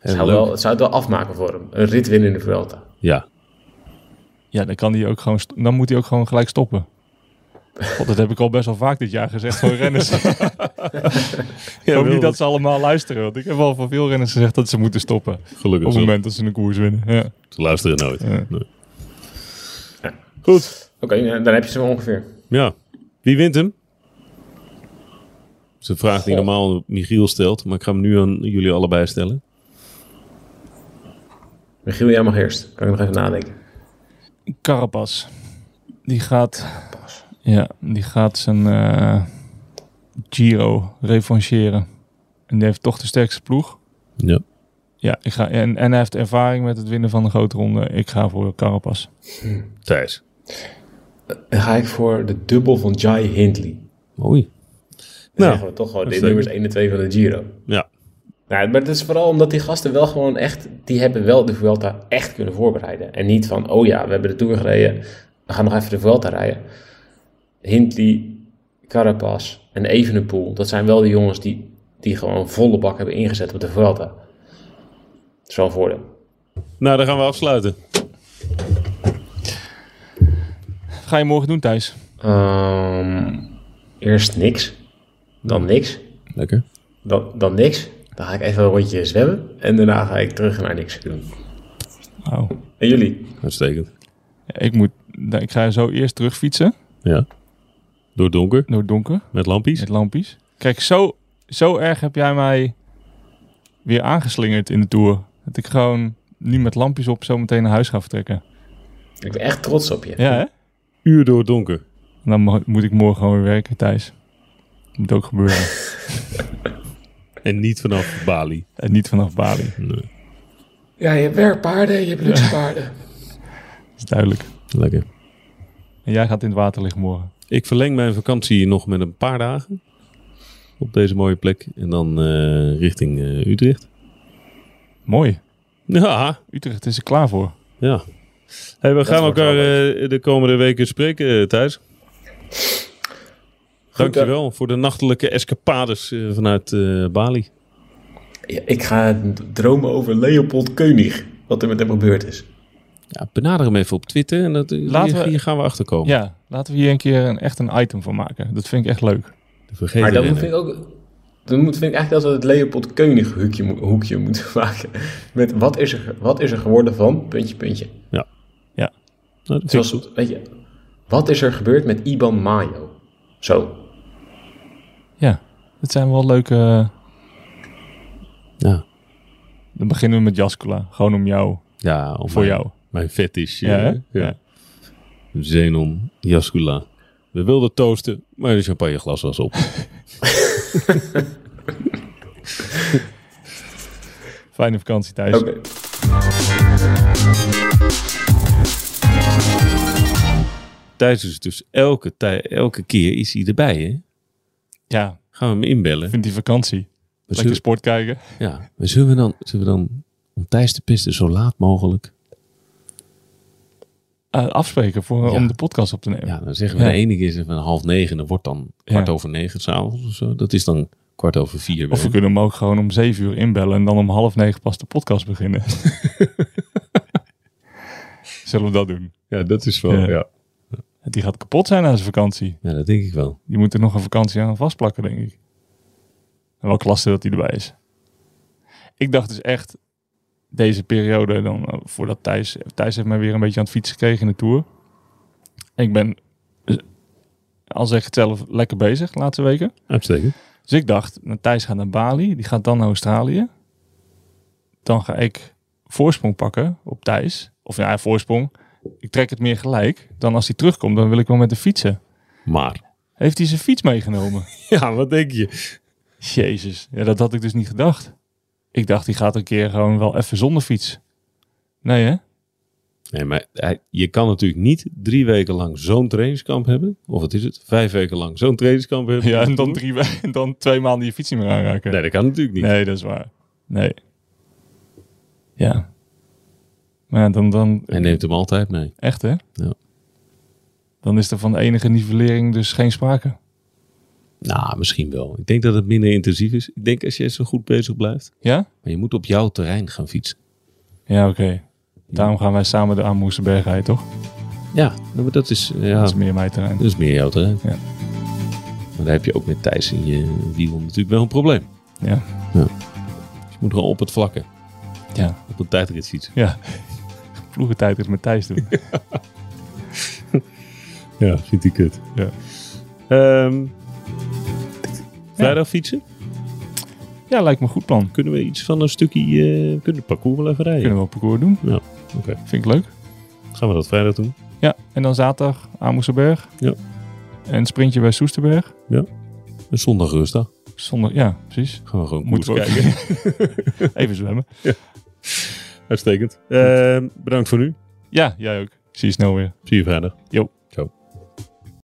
Het zou, wel, het zou het wel afmaken voor hem. Een rit winnen in de Vuelta. Ja. Ja, dan, kan hij ook gewoon dan moet hij ook gewoon gelijk stoppen. God, dat heb ik al best wel vaak dit jaar gezegd voor renners. ik hoop niet dat ze allemaal luisteren. Want ik heb al van veel renners gezegd dat ze moeten stoppen. Gelukkig Op zo. het moment dat ze een koers winnen. Ja. Ze luisteren nooit. Ja. Nee. Ja. Goed. Oké, dan heb je ze wel ongeveer. Ja. Wie wint hem? Dat is een vraag die normaal Michiel stelt. Maar ik ga hem nu aan jullie allebei stellen. Michiel, jij mag eerst. Kan ik nog even nadenken. Carapaz. Die gaat, ja, die gaat zijn eh, Giro revancheren. En die heeft toch de sterkste ploeg. Ja. Ja, ik ga, en, en hij heeft ervaring met het winnen van de grote ronde. Ik ga voor Carapaz. Thijs. Dan ga ik voor de dubbel van Jai Hindley. Oei. Dan Nou, zeggen we toch gewoon de nummers 1 en 2 van de Giro. Ja. Nou, maar het is vooral omdat die gasten wel gewoon echt, die hebben wel de Vuelta echt kunnen voorbereiden. En niet van, oh ja, we hebben de Tour gereden, we gaan nog even de Vuelta rijden. Hindley, Carapaz en Evenepoel, dat zijn wel de jongens die, die gewoon volle bak hebben ingezet op de Vuelta. Dat is wel een voordeel. Nou, dan gaan we afsluiten. Wat ga je morgen doen thuis? Ehm, eerst niks, dan niks, Lekker. dan, dan niks. Dan ga ik even een rondje zwemmen en daarna ga ik terug naar niks doen. Oh. En jullie? Uitstekend. Ja, ik, moet, ik ga zo eerst terugfietsen Ja. Door het donker, door het donker met lampjes. met lampjes. Kijk, zo, zo erg heb jij mij weer aangeslingerd in de Tour. Dat ik gewoon nu met lampjes op zo meteen naar huis ga vertrekken. Ik ben echt trots op je. Ja, hè? Uur door het donker. Dan mo- moet ik morgen gewoon weer werken thuis. Moet ook gebeuren. En niet vanaf Bali. en niet vanaf Bali. Nee. Ja, je hebt werkpaarden, je hebt luxe paarden. Dat is duidelijk. Lekker. En jij gaat in het water liggen morgen. Ik verleng mijn vakantie nog met een paar dagen. Op deze mooie plek. En dan eh, richting eh, Utrecht. Mooi. Ja, Utrecht is er klaar voor. ja. Hey, we gaan elkaar eh, de komende weken spreken, Thijs. Dankjewel voor de nachtelijke escapades eh, vanuit eh, Bali. Ja, ik ga dromen over Leopold Koenig. Wat er met hem gebeurd is. Ja, benader hem even op Twitter en dat, eh, Laten hier, we- hier gaan we achterkomen. Ja, laten we hier een keer een, echt een item van maken. Dat vind ik echt leuk. Maar dan vind ik ook... Dan moet, vind ik eigenlijk dat we het Leopold Koenig hoekje, mo- hoekje moeten maken. Met wat is, er, wat is er geworden van... Puntje, puntje. Nou, dat vind ik Zoals, goed. weet je... Wat is er gebeurd met Iban Mayo? Zo. Ja, dat zijn wel leuke... Ja, Dan beginnen we met Jaskula. Gewoon om jou. ja om Voor mijn, jou. Mijn fetish. Ja, eh, hè? ja. Zenon Jaskula. We wilden toasten, maar de champagneglas was op. Fijne vakantie thuis. Oké. Thijs is dus elke, elke keer is hij erbij, hè? Ja, Gaan we hem inbellen? vind die vakantie. We Lekker sport kijken. ja, maar zullen we dan, zullen we dan om Thijs te pesten zo laat mogelijk? Eh, afspreken voor, Ja. om de podcast op te nemen. Ja, dan zeggen we Ja. de ene keer is van half negen, dan wordt dan kwart Ja. over negen s'avonds of zo. Dat is dan kwart over vier. Of we kunnen hem ook gewoon om zeven uur inbellen en dan om half negen pas de podcast beginnen. Zullen we dat doen? Ja, dat is wel, Ja. Die gaat kapot zijn na zijn vakantie. Ja, dat denk ik wel. Die moet er nog een vakantie aan vastplakken, denk ik. En wel klasse dat hij erbij is. Ik dacht dus echt, deze periode, dan, eh, voordat Thijs... Thijs heeft mij weer een beetje aan het fietsen gekregen in de Tour. Ik ben, eh, al zeg ik het zelf, lekker bezig de laatste weken. Uitstekend. Dus ik dacht, nou, Thijs gaat naar Bali, die gaat dan naar Australië. Dan ga ik voorsprong pakken op Thijs. Of ja, voorsprong. Ik trek het meer gelijk. Dan als hij terugkomt, dan wil ik wel met de fietsen. Maar, Heeft hij zijn fiets meegenomen? ja, wat denk je? Jezus, ja, dat had ik dus niet gedacht. Ik dacht, die gaat een keer gewoon wel even zonder fiets. Nee, hè? Nee, maar hij- je kan natuurlijk niet drie weken lang zo'n trainingskamp hebben. Of wat is het? Vijf weken lang zo'n trainingskamp hebben. Ja, en dan, drie, en dan twee maanden je fiets niet meer aanraken. Nee, dat kan natuurlijk niet. Nee, dat is waar. Nee. Ja. Maar ja, dan, dan... Hij neemt hem altijd mee. Echt, hè? Ja. Dan is er van enige nivellering dus geen sprake. Nou, misschien wel. Ik denk dat het minder intensief is. Ik denk als je zo goed bezig blijft. Ja? Maar je moet op jouw terrein gaan fietsen. Ja, oké. Daarom gaan wij samen de Amoesterberg rijden, toch? Ja, maar dat is, ja, Dat is meer mijn terrein. dat is meer jouw terrein. Ja. Maar daar heb je ook met Thijs in je wiel natuurlijk wel een probleem. Ja. Dus je moet gewoon op het vlakke, Ja. op een tijdrit fietsen. Ja. Vroeger tijd is met Thijs doen. Ja, vindt hij kut. Ja. Ehm, vrijdag fietsen? Ja, lijkt me een goed plan. Kunnen we iets van een stukje, eh, kunnen we het parcours wel even rijden? Kunnen we op parcours doen. Ja, oké. Vind ik leuk. Gaan we dat vrijdag doen? Ja, en dan zaterdag Amoesterberg. Ja. En sprintje bij Soesterberg. Een zondag rustig. Zonder, ja, precies. Gaan we gewoon Moeten kijken. Even zwemmen. Uitstekend. Ehm, bedankt voor nu. Ja, jij ook. Zie je snel weer. Zie je vrijdag. Jo.